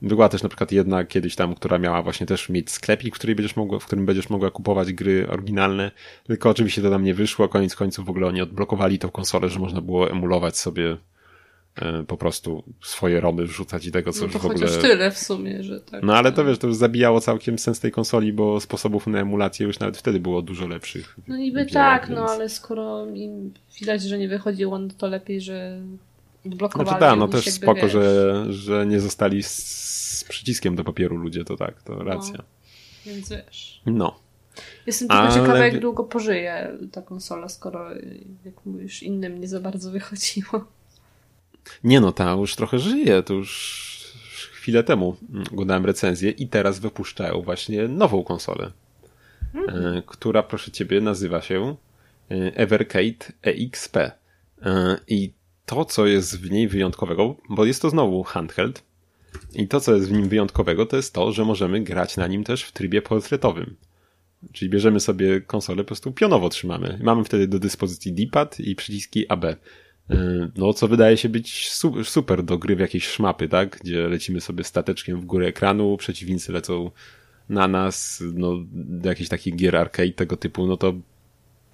Była też na przykład jedna kiedyś tam, która miała właśnie też mieć sklepik, w, której będziesz mogła, w którym będziesz mogła kupować gry oryginalne, tylko oczywiście to tam nie wyszło, koniec końców w ogóle oni odblokowali tą konsolę, że można było emulować sobie po prostu swoje romy wrzucać i tego, co no już to w ogóle... chociaż tyle w sumie, że tak. No ale to wiesz, to już zabijało całkiem sens tej konsoli, bo sposobów na emulację już nawet wtedy było dużo lepszych. No niby Wiele, tak, więc... no ale skoro im widać, że nie wychodziło, no to lepiej, że odblokowali Znaczy tak, no też jakby, spoko, wiesz, że, że nie zostali z, z przyciskiem do papieru ludzie, to tak, to racja. Więc wiesz. No. Jestem tylko Ale ciekawa, jak długo pożyje ta konsola, skoro, jak mówisz, innym nie za bardzo wychodziło. Nie no, ta już trochę żyje, to już chwilę temu oglądałem recenzję i teraz wypuszczają właśnie nową konsolę, e, która proszę ciebie nazywa się e, Evercade EXP. E, I to, co jest w niej wyjątkowego, bo jest to znowu handheld, i to, co jest w nim wyjątkowego, to jest to, że możemy grać na nim też w trybie portretowym. Czyli bierzemy sobie konsolę, po prostu pionowo trzymamy. Mamy wtedy do dyspozycji D-pad i przyciski AB. Yy, No, co wydaje się być su- super do gry w jakieś szmapy, tak? Gdzie lecimy sobie stateczkiem w górę ekranu, przeciwnicy lecą na nas, no, do jakichś takich gier arcade tego typu, no to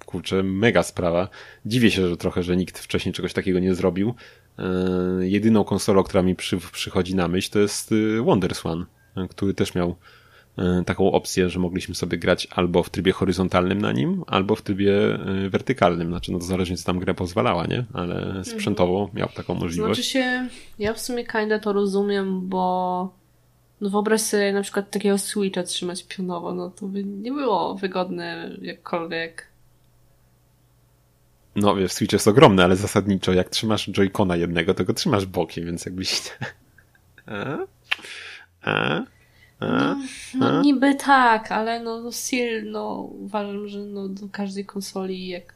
kurczę, mega sprawa. Dziwię się, że trochę, że nikt wcześniej czegoś takiego nie zrobił. Yy, jedyną konsolą, która mi przy, przychodzi na myśl, to jest yy, WonderSwan, który też miał taką opcję, że mogliśmy sobie grać albo w trybie horyzontalnym na nim, albo w trybie yy, wertykalnym. Znaczy, no to zależnie co tam gra pozwalała, nie? Ale sprzętowo miał taką możliwość. Znaczy się, ja w sumie kinda to rozumiem, bo no wyobraź sobie na przykład takiego Switcha trzymać pionowo, no to by nie było wygodne jakkolwiek. No wiesz, Switch jest ogromny, ale zasadniczo jak trzymasz Joy-Cona jednego, to go trzymasz bokiem, więc jakbyś... [laughs] A? A? A? No niby tak, ale no, no still, no uważam, że no do każdej konsoli jak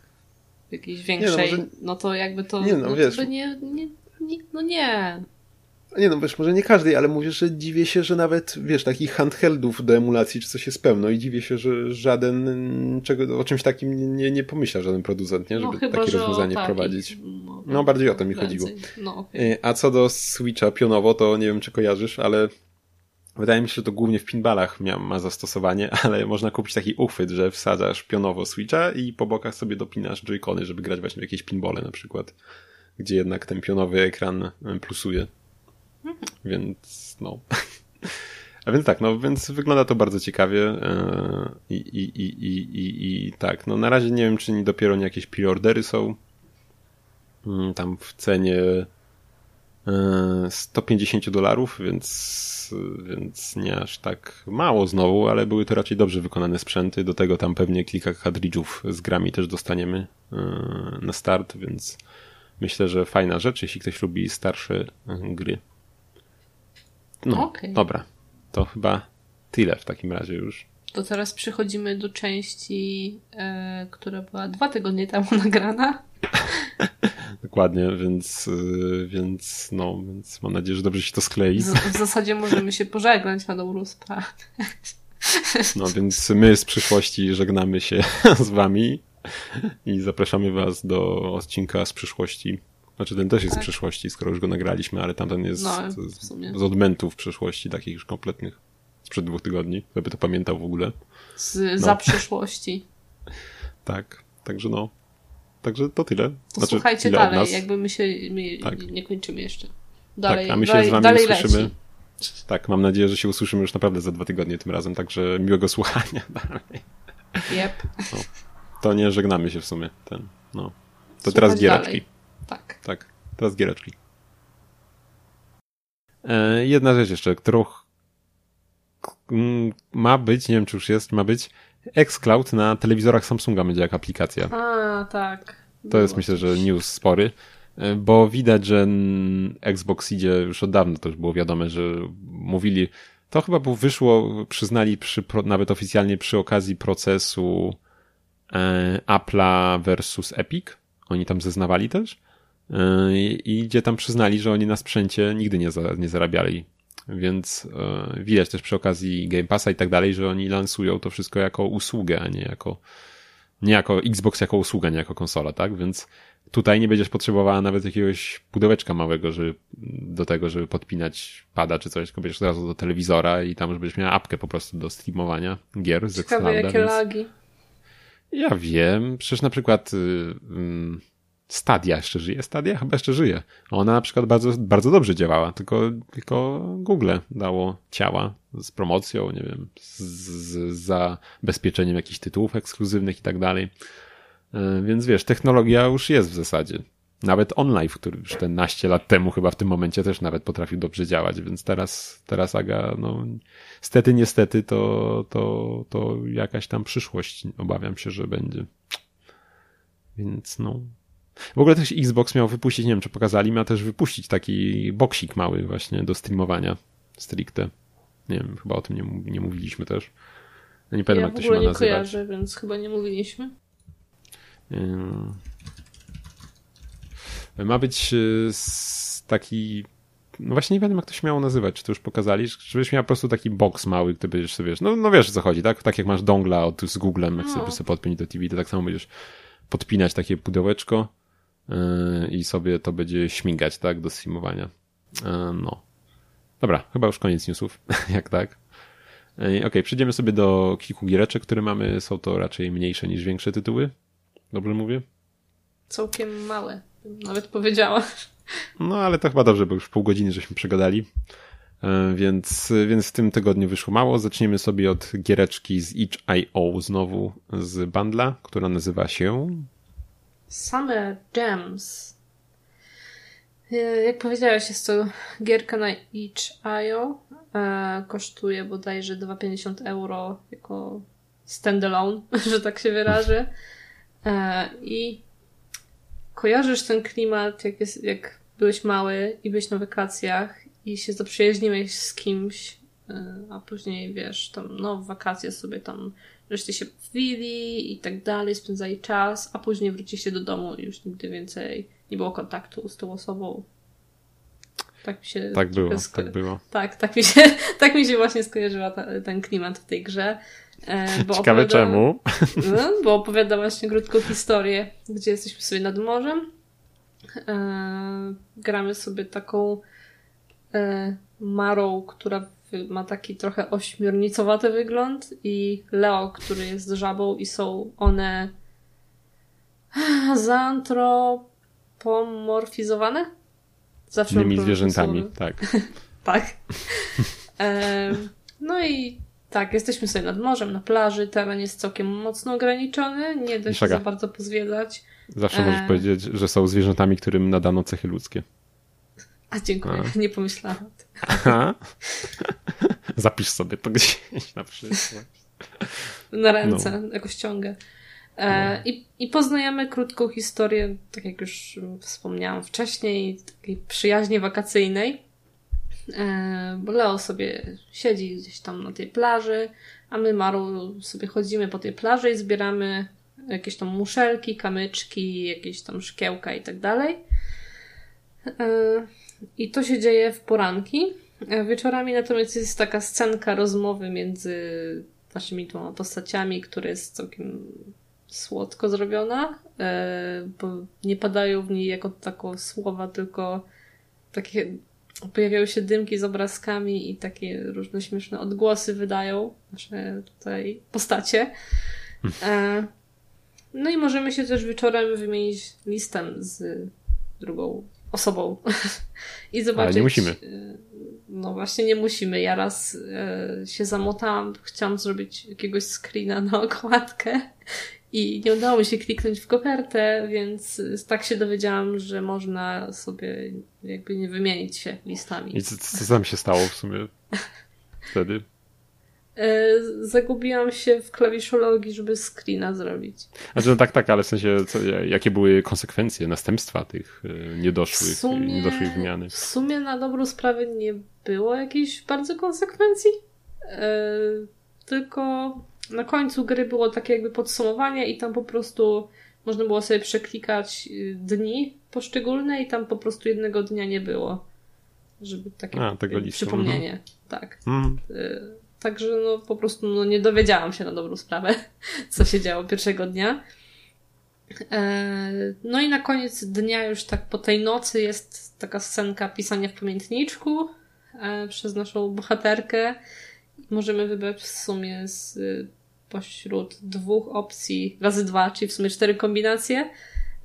jakiejś większej, no, może- to jakby to, Nie, no, no, wiesz. nie, nie, nie, no nie. Nie no, wiesz, może nie każdej, ale mówię, że dziwię się, że nawet, wiesz, takich handheldów do emulacji czy coś jest pełno i dziwię się, że żaden czego, o czymś takim nie, nie, nie pomyśla żaden producent, nie? Żeby no chyba, takie że rozwiązanie wprowadzić. No, No, bardziej o to mi chodziło. No, okej. Y, A co do Switcha pionowo, to nie wiem, czy kojarzysz, ale wydaje mi się, że to głównie w pinballach ma zastosowanie, [laughs] ale można kupić taki uchwyt, że wsadzasz pionowo Switcha i po bokach sobie dopinasz joycony, żeby grać właśnie w jakieś pinbole na przykład, gdzie jednak ten pionowy ekran plusuje. Więc no. [laughs] A więc tak, no więc wygląda to bardzo ciekawie yy, i, i, i, i, i, i tak, no na razie nie wiem, czy nie dopiero nie jakieś preordery są. Mm, Tam w cenie 150 dolarów, więc, więc nie aż tak mało znowu, ale były to raczej dobrze wykonane sprzęty. Do tego tam pewnie kilka kadridżów z grami też dostaniemy yy, na start, więc myślę, że fajna rzecz, jeśli ktoś lubi starsze gry. No, Okej. dobra. To chyba tyle w takim razie już. To teraz przechodzimy do części, e, która była dwa tygodnie temu [laughs] nagrana. Dokładnie, więc, yy, więc no, więc mam nadzieję, że dobrze się to sklei. Z, w zasadzie możemy się pożegnać na dobrą sprawę. No więc my z przyszłości żegnamy się [laughs] z wami i zapraszamy was do odcinka z przyszłości. Znaczy ten też jest z Tak. przyszłości, skoro już go nagraliśmy, ale tamten jest No, z, w z odmentów przyszłości, takich już kompletnych, sprzed dwóch tygodni, żeby to pamiętał w ogóle. Z, No. Za przyszłości. Tak, także no. Także to tyle. Znaczy, słuchajcie dalej, jakby my się my Tak. nie kończymy jeszcze. Dalej, tak, a my się dalej, z wami usłyszymy. leci. Tak, mam nadzieję, że się usłyszymy już naprawdę za dwa tygodnie tym razem, także miłego słuchania [laughs] dalej. Yep. To nie żegnamy się w sumie. Ten, no. To Słuchać teraz giereczki. dalej. Tak. Tak, teraz giereczki. E, jedna rzecz jeszcze, którą ma być, nie wiem czy już jest, ma być xCloud na telewizorach Samsunga będzie jak aplikacja. A, tak. To jest myślę, że news spory, e, bo widać, że Xbox idzie już od dawna, to już było wiadome, że mówili, to chyba było, wyszło, przyznali przy, nawet oficjalnie przy okazji procesu e, Apple'a versus Epic, oni tam zeznawali też e, i gdzie tam przyznali, że oni na sprzęcie nigdy nie, za, nie zarabiali. Więc e, widać też przy okazji Game Passa i tak dalej, że oni lansują to wszystko jako usługę, a nie jako nie jako Xbox jako usługa, nie jako konsola, tak? Więc tutaj nie będziesz potrzebowała nawet jakiegoś pudełeczka małego, żeby, do tego, żeby podpinać pada czy coś, tylko będziesz od razu do telewizora i tam już będziesz miała apkę po prostu do streamowania gier z Ciekawe, jakie więc... lagi. Ja wiem, przecież na przykład y, y, Stadia jeszcze żyje. Stadia chyba jeszcze żyje. Ona na przykład bardzo, bardzo dobrze działała, tylko, tylko Google dało ciała z promocją, nie wiem, z, z zabezpieczeniem jakichś tytułów ekskluzywnych i tak dalej. E, więc wiesz, technologia już jest w zasadzie. Nawet online, który już te naście lat temu chyba w tym momencie też nawet potrafił dobrze działać, więc teraz, teraz Aga, no, stety, niestety to, to, to jakaś tam przyszłość obawiam się, że będzie. Więc no, w ogóle też Xbox miał wypuścić, nie wiem czy pokazali, miał też wypuścić taki boksik mały właśnie do streamowania stricte. Nie wiem, chyba o tym nie, nie mówiliśmy też. nie pamiętam ja jak to się ma nazywać. Ja nie kojarzę, więc chyba nie mówiliśmy. Ma być y, taki no właśnie nie wiem jak to się miało nazywać, czy to już pokazali, żebyś miał po prostu taki box mały, gdy będziesz sobie, no, no wiesz o co chodzi, tak? Tak jak masz dongla od, z Googlem, jak no. sobie, sobie podpiąć do TV, to tak samo będziesz podpinać takie pudełeczko i sobie to będzie śmigać, tak, do streamowania. E, no. Dobra, chyba już koniec newsów, [laughs] jak tak. E, ok, przejdziemy sobie do kilku giereczek, które mamy. Są to raczej mniejsze niż większe tytuły. Dobrze mówię? Całkiem małe, nawet powiedziała. No, ale to chyba dobrze, bo już pół godziny żeśmy przegadali. Więc, więc w tym tygodniu wyszło mało. Zaczniemy sobie od giereczki z itch.io znowu z bandla, która nazywa się Summer Gems. E, jak powiedziałeś, jest to gierka na itch.io. E, kosztuje bodajże 2,50 euro jako standalone, [laughs] że tak się wyrażę. E, I kojarzysz ten klimat, jak, jest, jak byłeś mały i byłeś na wakacjach i się zaprzyjaźniłeś z kimś, a później wiesz, tam no wakacje sobie tam żeście się bawili i tak dalej, spędzali czas, a później wróciliście do domu i już nigdy więcej nie było kontaktu z tą osobą. Tak mi się... Tak było, sko- tak było. Tak, tak mi się, [laughs] tak mi się właśnie skojarzyła ta, ten klimat w tej grze. E, bo [laughs] Ciekawe opowiada, czemu. [laughs] No, bo opowiada właśnie krótką historię, gdzie jesteśmy sobie nad morzem. E, gramy sobie taką e, Marą, która ma taki trochę ośmiornicowaty wygląd i Leo, który jest żabą i są one [sighs] zaantropomorfizowane? Zawsze Innymi zwierzętami, tak. [laughs] tak. no i tak, jesteśmy sobie nad morzem, na plaży, teren jest całkiem mocno ograniczony, nie da się za bardzo pozwiedzać. Zawsze e... możesz powiedzieć, że są zwierzętami, którym nadano cechy ludzkie. A dziękuję, A. nie pomyślałam. [laughs] Zapisz sobie to gdzieś na przyszłość. Na ręce, no. jako ściągę. E, no. i, I poznajemy krótką historię, tak jak już wspomniałam wcześniej, takiej przyjaźni wakacyjnej. E, bo Leo sobie siedzi gdzieś tam na tej plaży, a my Maru sobie chodzimy po tej plaży i zbieramy jakieś tam muszelki, kamyczki, jakieś tam szkiełka i tak dalej. E, I to się dzieje w poranki. E, wieczorami natomiast jest taka scenka rozmowy między naszymi dwoma postaciami, która jest całkiem słodko zrobiona, e, bo nie padają w niej jako tako słowa, tylko takie pojawiają się dymki z obrazkami i takie różne śmieszne odgłosy wydają nasze tutaj postacie. E, no i możemy się też wieczorem wymienić listem z drugą osobą [laughs] i zobaczyć. Ale nie musimy. No właśnie nie musimy. Ja raz e, się zamotałam, chciałam zrobić jakiegoś screena na okładkę i nie udało mi się kliknąć w kopertę, więc tak się dowiedziałam, że można sobie jakby nie wymienić się listami. I co, co tam się stało w sumie [laughs] wtedy? E, zagubiłam się w klawiszologii, żeby screena zrobić. Znaczy, no tak, tak, ale w sensie, co, jakie były konsekwencje, następstwa tych e, niedoszłych, sumie, niedoszłej wymiany? W sumie na dobrą sprawę nie było jakichś bardzo konsekwencji, e, tylko na końcu gry było takie jakby podsumowanie i tam po prostu można było sobie przeklikać dni poszczególne i tam po prostu jednego dnia nie było. Żeby takie A, przypomnienie. Mhm. Tak. Mhm. Także no, po prostu no, nie dowiedziałam się na dobrą sprawę, [laughs] co się działo pierwszego dnia. No i na koniec dnia, już tak po tej nocy, jest taka scenka pisania w pamiętniczku przez naszą bohaterkę. Możemy wybrać w sumie z pośród dwóch opcji, razy dwa, czyli w sumie cztery kombinacje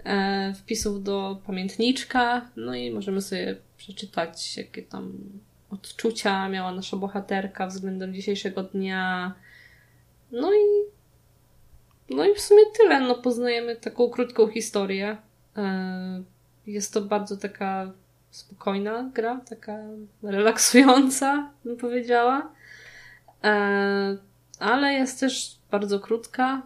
e, wpisów do pamiętniczka, no i możemy sobie przeczytać, jakie tam odczucia miała nasza bohaterka względem dzisiejszego dnia. No i no i w sumie tyle. No poznajemy taką krótką historię. E, jest to bardzo taka spokojna gra, taka relaksująca, bym powiedziała. E, ale jest też bardzo krótka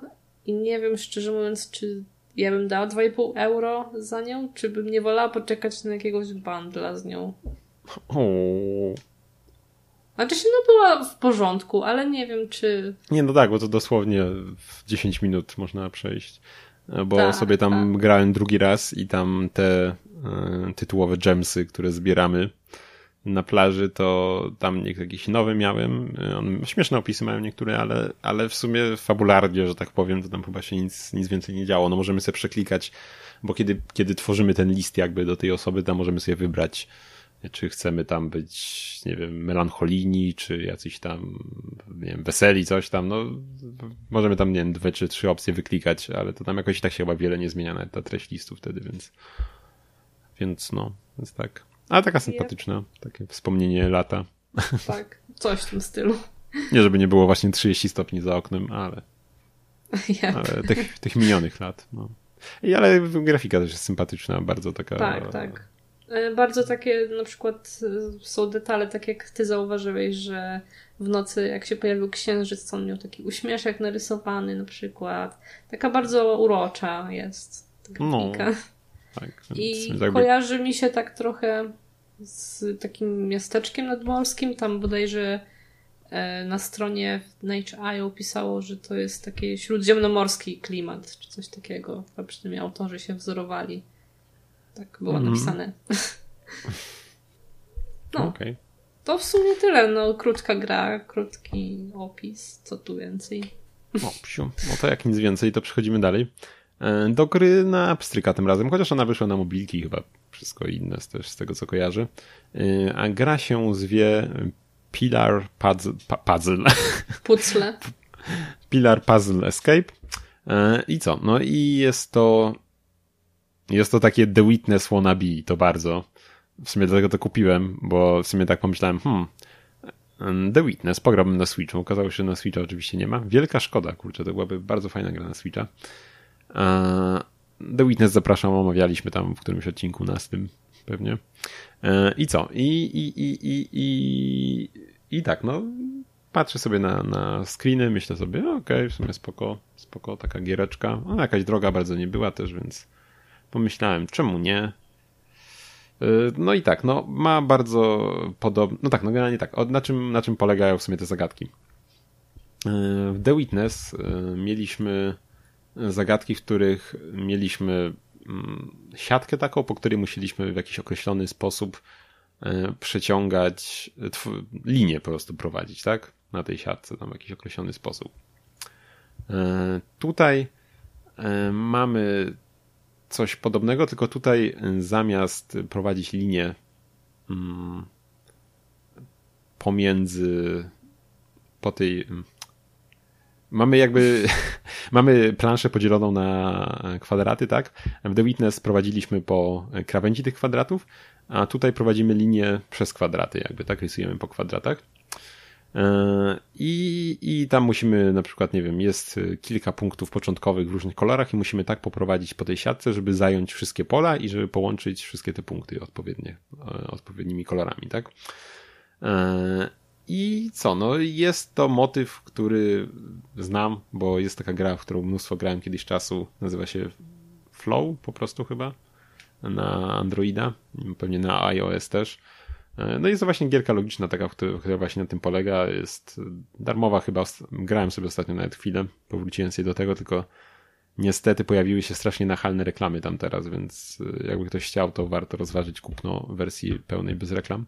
i nie wiem szczerze mówiąc, czy ja bym dała 2,5 euro za nią, czy bym nie wolała poczekać na jakiegoś bundla z nią. O. Znaczy się, no była w porządku, ale nie wiem, czy... Nie, no tak, bo to dosłownie w 10 minut można przejść. Bo tak, sobie tam tak. grałem drugi raz i tam te y, tytułowe gemsy, które zbieramy, na plaży, to tam jakiś nowy miałem. On, śmieszne opisy mają niektóre, ale, ale w sumie fabularnie, że tak powiem, to tam chyba się nic, nic więcej nie działo. No możemy sobie przeklikać, bo kiedy, kiedy tworzymy ten list jakby do tej osoby, tam możemy sobie wybrać, czy chcemy tam być, nie wiem, melancholijni, czy jacyś tam, nie wiem, weseli, coś tam, no możemy tam, nie wiem, dwie czy trzy opcje wyklikać, ale to tam jakoś tak się chyba wiele nie zmienia nawet ta treść listu wtedy, więc więc no, więc tak. Ale taka sympatyczna, takie wspomnienie lata. Tak, coś w tym stylu. Nie, żeby nie było właśnie 30 stopni za oknem, ale, [laughs] yep. ale tych, tych minionych lat. No. I, ale grafika też jest sympatyczna, bardzo taka. Tak, tak. E, bardzo takie, na przykład e, są detale, tak jak ty zauważyłeś, że w nocy, jak się pojawił księżyc, to on miał taki uśmieszek narysowany na przykład. Taka bardzo urocza jest ta no. Tak, I jakby... kojarzy mi się tak trochę z takim miasteczkiem nadmorskim. Tam bodajże e, na stronie Nature.io pisało, że to jest taki śródziemnomorski klimat, czy coś takiego. A przynajmniej autorzy się wzorowali. Tak było mm. napisane. [laughs] no. Okay. To w sumie tyle. No, krótka gra, krótki opis. Co tu więcej? O, psiu. No to jak nic więcej, to przechodzimy dalej. E, do gry na pstryka tym razem, chociaż ona wyszła na mobilki chyba wszystko inne też z tego co kojarzę. E, a gra się zwie Pilar Puzzle. puzzle. Puzzle. Pilar Puzzle Escape. E, I co? No i jest to jest to takie The Witness wannabe, to bardzo. W sumie dlatego to kupiłem, bo w sumie tak pomyślałem, hmm, The Witness, pograłbym na Switchu. Okazało się, że na Switcha oczywiście nie ma. Wielka szkoda, kurczę, to byłaby bardzo fajna gra na Switcha. The Witness zapraszam, omawialiśmy tam w którymś odcinku na tym pewnie. E, I co? I, i, i, i, i, i tak, no patrzę sobie na, na screeny, myślę sobie, okej, okay, w sumie spoko, spoko, taka giereczka. No, jakaś droga bardzo nie była też, więc pomyślałem, czemu nie? E, no i tak, no ma bardzo podobne, no tak, no generalnie tak, na czym, na czym polegają w sumie te zagadki? E, w The Witness mieliśmy zagadki, w których mieliśmy mm, siatkę taką, po której musieliśmy w jakiś określony sposób przeciągać, linię po prostu prowadzić, tak? Na tej siatce, tam w jakiś określony sposób. Tutaj mamy coś podobnego, tylko tutaj zamiast prowadzić linię mm, pomiędzy po tej mm, mamy jakby, [laughs] mamy planszę podzieloną na kwadraty, tak? W The Witness prowadziliśmy po krawędzi tych kwadratów, a tutaj prowadzimy linię przez kwadraty, jakby tak rysujemy po kwadratach. E, I, I tam musimy na przykład, nie wiem, jest kilka punktów początkowych w różnych kolorach i musimy tak poprowadzić po tej siatce, żeby zająć wszystkie pola i żeby połączyć wszystkie te punkty odpowiednie, e, odpowiednimi kolorami, tak? E, i co, no jest to motyw, który znam, bo jest taka gra, w którą mnóstwo grałem kiedyś czasu, nazywa się Flow po prostu chyba, na Androida, pewnie na iOS też. No jest to właśnie gierka logiczna taka, która właśnie na tym polega, jest darmowa chyba, grałem sobie ostatnio nawet chwilę, powróciłem sobie do tego, tylko niestety pojawiły się strasznie nachalne reklamy tam teraz, więc jakby ktoś chciał, to warto rozważyć kupno wersji pełnej bez reklam.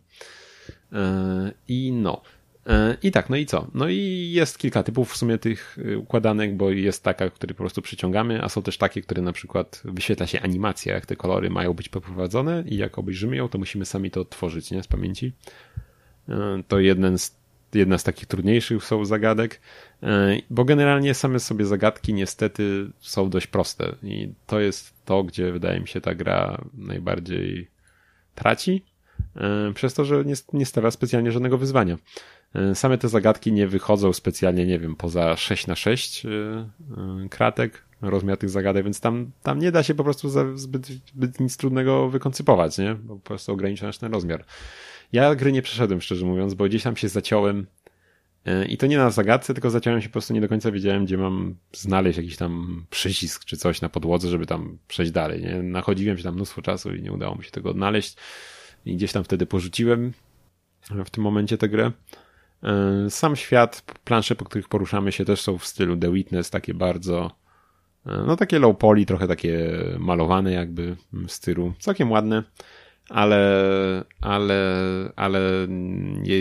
E, I no. E, I tak, no i co? No i jest kilka typów w sumie tych y, układanek, bo jest taka, który po prostu przyciągamy, a są też takie, które na przykład wyświetla się animacja, jak te kolory mają być poprowadzone i jak obejrzymy ją, to musimy sami to odtworzyć, nie? Z pamięci. E, to jeden z, jedna z takich trudniejszych są zagadek, e, bo generalnie same sobie zagadki niestety są dość proste i to jest to, gdzie wydaje mi się ta gra najbardziej traci, przez to, że nie, nie stawia specjalnie żadnego wyzwania. E, same te zagadki nie wychodzą specjalnie, nie wiem, poza 6 na 6 e, e, kratek, rozmiar tych zagadek, więc tam, tam nie da się po prostu zbyt, zbyt nic trudnego wykoncypować, nie? Bo po prostu ogranicza ten rozmiar. Ja gry nie przeszedłem, szczerze mówiąc, bo gdzieś tam się zaciąłem i to nie na zagadce, tylko zaciąłem się po prostu nie do końca wiedziałem, gdzie mam znaleźć jakiś tam przycisk czy coś na podłodze, żeby tam przejść dalej, nie? Nachodziłem się tam mnóstwo czasu i nie udało mi się tego odnaleźć i gdzieś tam wtedy porzuciłem w tym momencie tę grę. E, sam świat, plansze, po których poruszamy się też są w stylu The Witness, takie bardzo, e, no takie low poly, trochę takie malowane jakby w stylu, całkiem ładne, ale, ale, ale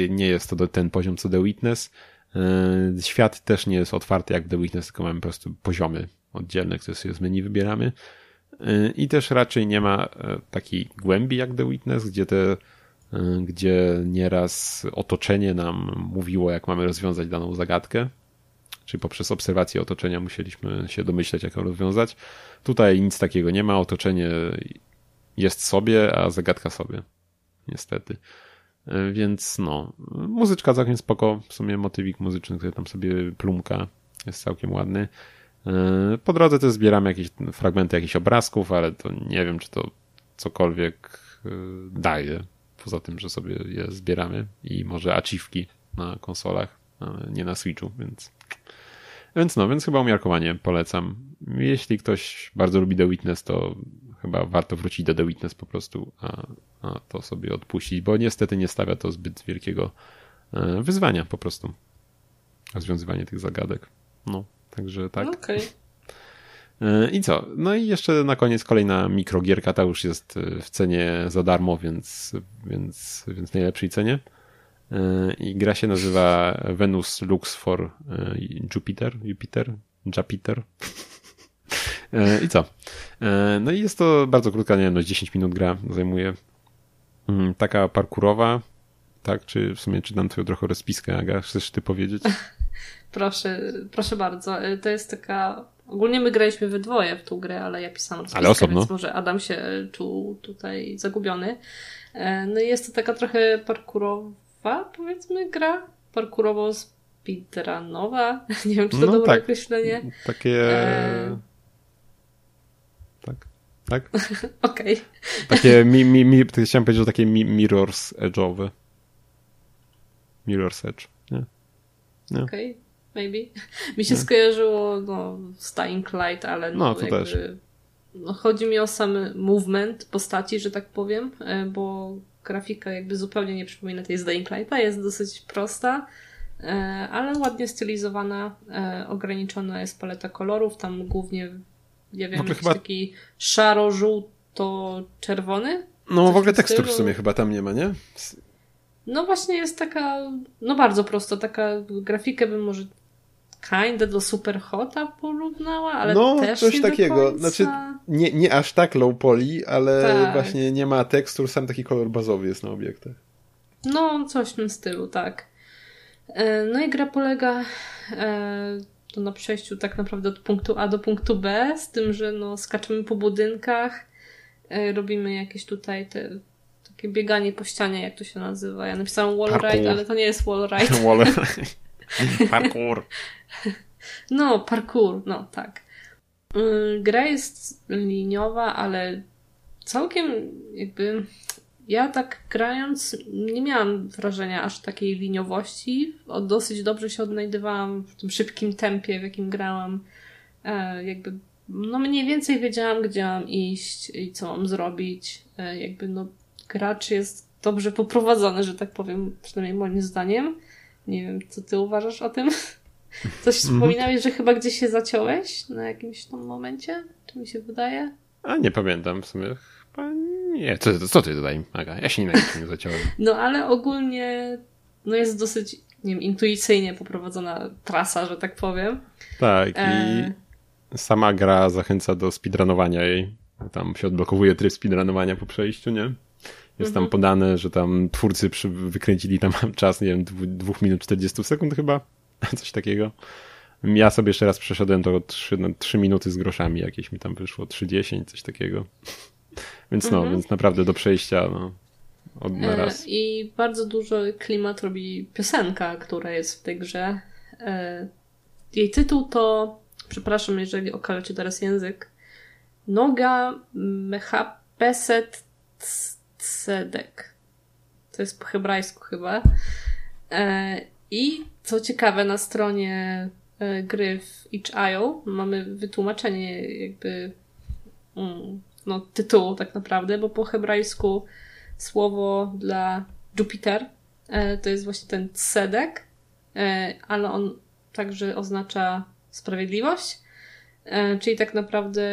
nie, jest to ten poziom co The Witness. E, świat też nie jest otwarty jak The Witness, tylko mamy po prostu poziomy oddzielne, które sobie z menu wybieramy. I też raczej nie ma takiej głębi jak The Witness, gdzie te gdzie nieraz otoczenie nam mówiło, jak mamy rozwiązać daną zagadkę, czyli poprzez obserwację otoczenia musieliśmy się domyśleć, jak ją rozwiązać. Tutaj nic takiego nie ma, otoczenie jest sobie, a zagadka sobie. Niestety. Y, więc no, muzyczka całkiem spoko, w sumie motywik muzyczny, który tam sobie plumka, jest całkiem ładny. Y, po drodze też zbieramy jakieś fragmenty jakichś obrazków, ale to nie wiem, czy to cokolwiek daje poza tym, że sobie je zbieramy i może achievki na konsolach, nie na Switchu, więc więc no, więc chyba umiarkowanie polecam. Jeśli ktoś bardzo lubi The Witness, to chyba warto wrócić do The Witness po prostu, a, a to sobie odpuścić, bo niestety nie stawia to zbyt wielkiego e, wyzwania po prostu. Rozwiązywanie tych zagadek. No, także tak. Okej. Okay. E, I co? No i jeszcze na koniec kolejna mikrogierka, ta już jest e, w cenie za darmo, więc, więc, więc najlepszej cenie. E, I gra się nazywa Venus Lux for Jupiter, Jupiter, Jupiter. I co? No i jest to bardzo krótka, nie wiem, no 10 minut gra zajmuje. Mm, taka parkurowa, tak? Czy w sumie czytam twoją trochę rozpiskę, Aga? Chcesz ty powiedzieć? [laughs] proszę, proszę bardzo. To jest taka Ogólnie my graliśmy we dwoje w tą grę, ale ja pisałam ale osobno. więc może Adam się czuł tutaj zagubiony. E, no i jest to taka trochę parkurowa, powiedzmy, gra. Parkurowo speedrunowa. [laughs] Nie wiem, czy to no dobre tak. określenie. Takie... E... Tak. Tak? [laughs] Okej. Okay. Takie mi, mi, mi, chciałem powiedzieć, że takie mirrors edge'owe. Mirror's edge, nie? nie. Okej. Okay maybe. Mi się no. skojarzyło no, z Dying Light, ale no, no to jakby, też. No, chodzi mi o sam movement postaci, że tak powiem, e, bo grafika jakby zupełnie nie przypomina tej z Dying Lighta, jest dosyć prosta, e, ale ładnie stylizowana, e, ograniczona jest paleta kolorów, tam głównie, nie wiem, jakiś chyba... taki szaro-żółto-czerwony. No w ogóle tekstur w sumie chyba tam nie ma, nie? No właśnie jest taka, no bardzo prosto, taka grafikę bym może kinda do Super Hota porównała, ale no, też coś nie takiego. Znaczy, nie, nie aż tak low poly, ale tak. właśnie nie ma tekstur, sam taki kolor bazowy jest na obiektach. No, coś w tym stylu, tak. E, no i gra polega e, to na przejściu tak naprawdę od punktu A do punktu B, z tym, że no, skaczemy po budynkach, e, robimy jakieś tutaj te takie bieganie po ścianie, jak to się nazywa. Ja napisałam wall ride, ale to nie jest wall [laughs] ride. wall [laughs] [laughs] Parkour. No, parkour, no tak. Y, gra jest liniowa, ale całkiem jakby ja tak grając nie miałam wrażenia aż takiej liniowości. Dosyć dobrze się odnajdywałam w tym szybkim tempie, w jakim grałam. E, jakby no mniej więcej wiedziałam, gdzie mam iść i co mam zrobić. E, jakby no gracz jest dobrze poprowadzony, że tak powiem, przynajmniej moim zdaniem. Nie wiem, co ty uważasz o tym? [laughs] Coś mhm. wspominałeś, że chyba gdzieś się zaciąłeś na jakimś tam momencie? Czy mi się wydaje? A nie pamiętam w sumie. Chyba nie. Co, co ty tutaj, Aga? Ja się nie, nie zaciąłem. [laughs] No ale ogólnie no jest dosyć nie wiem, intuicyjnie poprowadzona trasa, że tak powiem. Tak, i e... sama gra zachęca do speedrunowania jej. Tam się odblokowuje tryb speedrunowania po przejściu, nie? Jest tam mhm. podane, że tam twórcy przy, wykręcili tam [laughs] czas, nie wiem, 2 minut 40 sekund chyba, [laughs] coś takiego. Ja sobie jeszcze raz przeszedłem to 3, no, 3 minuty z groszami, jakieś mi tam wyszło 3,10, coś takiego. [laughs] Więc no, mhm. więc naprawdę do przejścia no, od na e, raz. I bardzo dużo klimat robi piosenka, która jest w tej grze. E, jej tytuł to, przepraszam, jeżeli okalacie teraz język, Noga Mechapeset Tzedek. To jest po hebrajsku chyba. E, I co ciekawe, na stronie gry w itch.io mamy wytłumaczenie jakby mm, no, tytułu tak naprawdę, bo po hebrajsku słowo dla Jupiter e, to jest właśnie ten Tzedek, e, ale on także oznacza sprawiedliwość, e, czyli tak naprawdę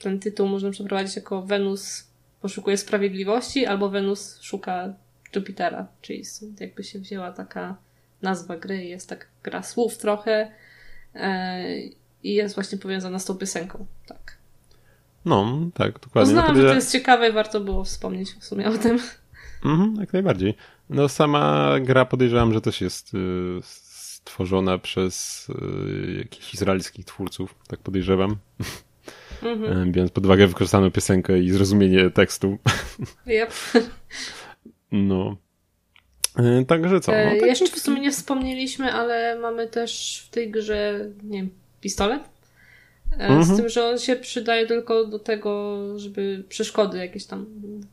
ten tytuł można przeprowadzić jako Wenus poszukuje sprawiedliwości albo Wenus szuka Jupitera, czyli jakby się wzięła taka nazwa gry, jest tak gra słów trochę i jest właśnie powiązana z tą piosenką, tak. No, tak, dokładnie. Uznałam, no, że to jest ciekawe i warto było wspomnieć w sumie o tym. Mhm, jak najbardziej. No sama gra podejrzewam, że też jest y, stworzona przez y, jakichś izraelskich twórców, tak podejrzewam. [laughs] Mhm. E, biorąc pod uwagę wykorzystaną piosenkę i zrozumienie tekstu. [laughs] Yep. No. E, także co? No, e, tak Jeszcze w sumie nie wspomnieliśmy, ale mamy też w tej grze, nie wiem, pistolet? E, z mhm. tym, że on się przydaje tylko do tego, żeby przeszkody jakieś tam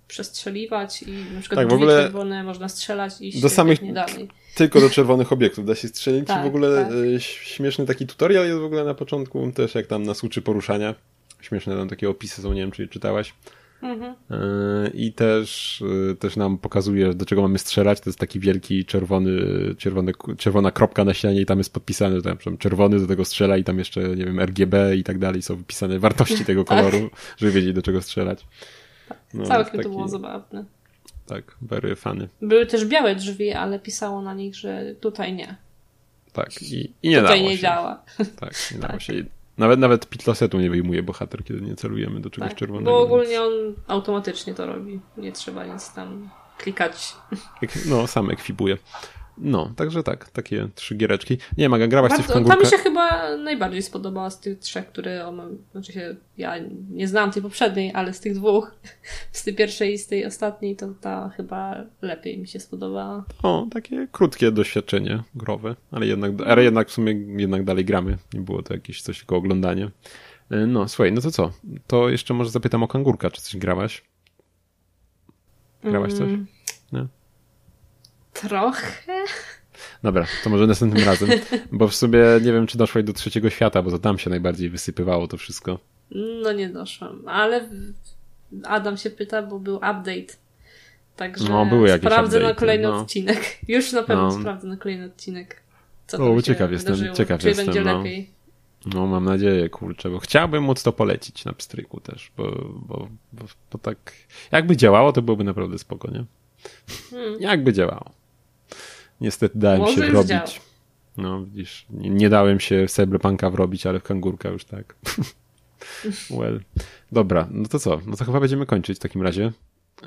przestrzeliwać i na przykład tak, w ogóle czerwone można strzelać i do samych nie dalej. Tylko do czerwonych obiektów da się strzelić. Tak, w ogóle tak. E, śmieszny taki tutorial jest w ogóle na początku, też jak tam nas uczy poruszania. Śmieszne tam takie opisy są, nie wiem, czy czytałaś. Mhm. E, I też, e, też nam pokazuje, do czego mamy strzelać. To jest taki wielki czerwony, czerwony, czerwona kropka na ścianie i tam jest podpisane, tam czerwony do tego strzela i tam jeszcze, nie wiem, RGB i tak dalej są wypisane wartości tego tak. koloru, żeby wiedzieć do czego strzelać. No, Całkiem taki... to było zabawne. Tak, very funny. Były też białe drzwi, ale pisało na nich, że tutaj nie. Tak, i, i nie tutaj dało nie się. działa. Tak, nie [laughs] dało tak. się. Nawet, nawet pitlosetu nie wyjmuje bohater, kiedy nie celujemy do czegoś tak, czerwonego. Bo ogólnie więc... on automatycznie to robi. Nie trzeba nic tam klikać. No, sam ekwipuje. No, także tak, takie trzy giereczki. Nie, Maga, grałaś Bardzo, coś w kangurka? Ta mi się chyba najbardziej spodobała z tych trzech, które znaczy się, ja nie znam tej poprzedniej, ale z tych dwóch, [laughs] z tej pierwszej i z tej ostatniej, to ta chyba lepiej mi się spodobała. O, takie krótkie doświadczenie growe, ale jednak, ale jednak w sumie jednak dalej gramy. Nie było to jakieś coś tylko oglądanie. E, no, słuchaj, no to co? To jeszcze może zapytam o kangurka, czy coś grałaś? Grałaś coś? Mm. Trochę. Dobra, to może następnym razem. Bo w sumie nie wiem, czy doszłaś do trzeciego świata, bo to tam się najbardziej wysypywało to wszystko. No nie doszłam, ale Adam się pyta, bo był update. Także no, były jakieś sprawdzę update, na kolejny no. odcinek. [laughs] Już na pewno no. sprawdzę na kolejny odcinek. Co o, ciekaw jestem, wydarzyło. ciekaw Czy jestem. będzie no. lepiej. No, mam nadzieję, kurczę, bo chciałbym móc to polecić na pstryku też, bo, bo, bo, bo tak jakby działało, to byłoby naprawdę spoko, nie? Hmm. Jakby działało. Niestety dałem Może się wrobić. No widzisz, nie, nie, dałem się w Cyberpunka wrobić, ale w Kangurka już tak. [laughs] well. Dobra, no to co? No to chyba będziemy kończyć w takim razie.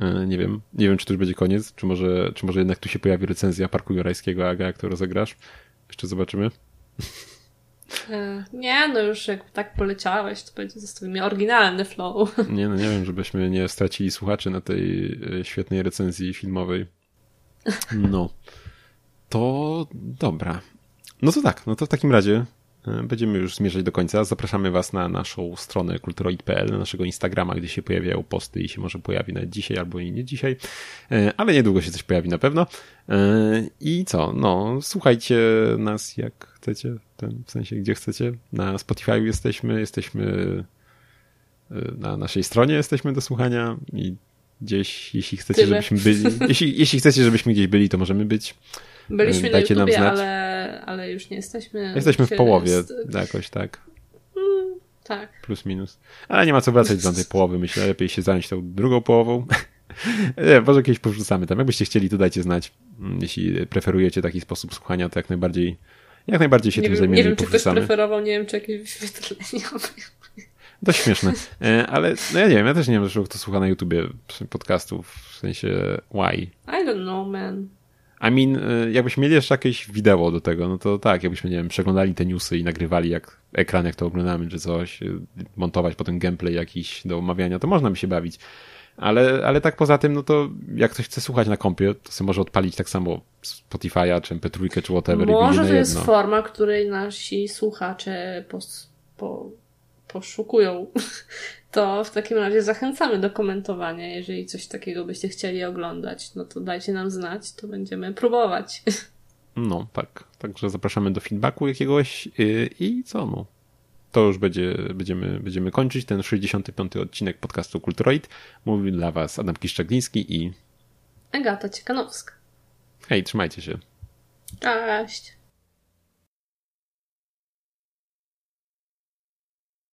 E, nie wiem, nie wiem, czy to już będzie koniec, czy może, czy może jednak tu się pojawi recenzja Parku Jurajskiego, Aga, jak to rozegrasz? Jeszcze zobaczymy. E, nie, no już jak tak poleciałeś, to będzie zostawimy oryginalny flow. [laughs] Nie, no nie wiem, żebyśmy nie stracili słuchaczy na tej e, świetnej recenzji filmowej. No. To dobra. No to tak, no to w takim razie e, będziemy już zmierzać do końca. Zapraszamy Was na naszą stronę kulturoid.pl, na naszego Instagrama, gdzie się pojawiają posty i się może pojawi nawet dzisiaj albo i nie dzisiaj, e, ale niedługo się coś pojawi na pewno. E, I co? No, słuchajcie nas jak chcecie, ten, w sensie gdzie chcecie. Na Spotify jesteśmy, jesteśmy na naszej stronie jesteśmy do słuchania i gdzieś, jeśli chcecie, Tyle. żebyśmy byli, jeśli, jeśli chcecie, żebyśmy gdzieś byli, to możemy być. Byliśmy Dajcie na YouTubie, ale, ale już nie jesteśmy. Jesteśmy w połowie jest... jakoś, tak. Mm, tak. Plus minus. Ale nie ma co wracać do tej połowy, myślę. Lepiej się zająć tą drugą połową. [laughs] Nie, może kiedyś powrzucamy tam. Jakbyście chcieli, to dajcie znać. Mm, jeśli preferujecie taki sposób słuchania, to jak najbardziej jak najbardziej się nie tym wiem, zajmiemy Nie wiem, czy ktoś preferował, nie wiem, czy jakieś wyświetlenia. Dość śmieszne. E, Ale no ja nie wiem, ja też nie wiem, dlaczego kto słucha na YouTubie podcastów, w sensie why. I don't know, man. I mean, e, jakbyśmy mieli jeszcze jakieś wideo do tego, no to tak, jakbyśmy, nie wiem, przeglądali te newsy i nagrywali jak ekran, jak to oglądamy, czy coś, e, montować potem gameplay jakiś do omawiania, to można by się bawić. Ale, ale tak poza tym, no to jak ktoś chce słuchać na kompie, to sobie może odpalić tak samo Spotify'a, czy MP3, czy whatever Może to jest jedno. forma, której nasi słuchacze pos, po, poszukują. [laughs] To w takim razie zachęcamy do komentowania. Jeżeli coś takiego byście chcieli oglądać, no to dajcie nam znać, to będziemy próbować. [laughs] No, tak. Także zapraszamy do feedbacku jakiegoś yy, i co, no. To już będzie, będziemy, będziemy kończyć ten 65. odcinek podcastu Kulturoid. Mówił dla Was Adam Kiszczagliński i Agata Ciekanowska. hej, trzymajcie się. Cześć!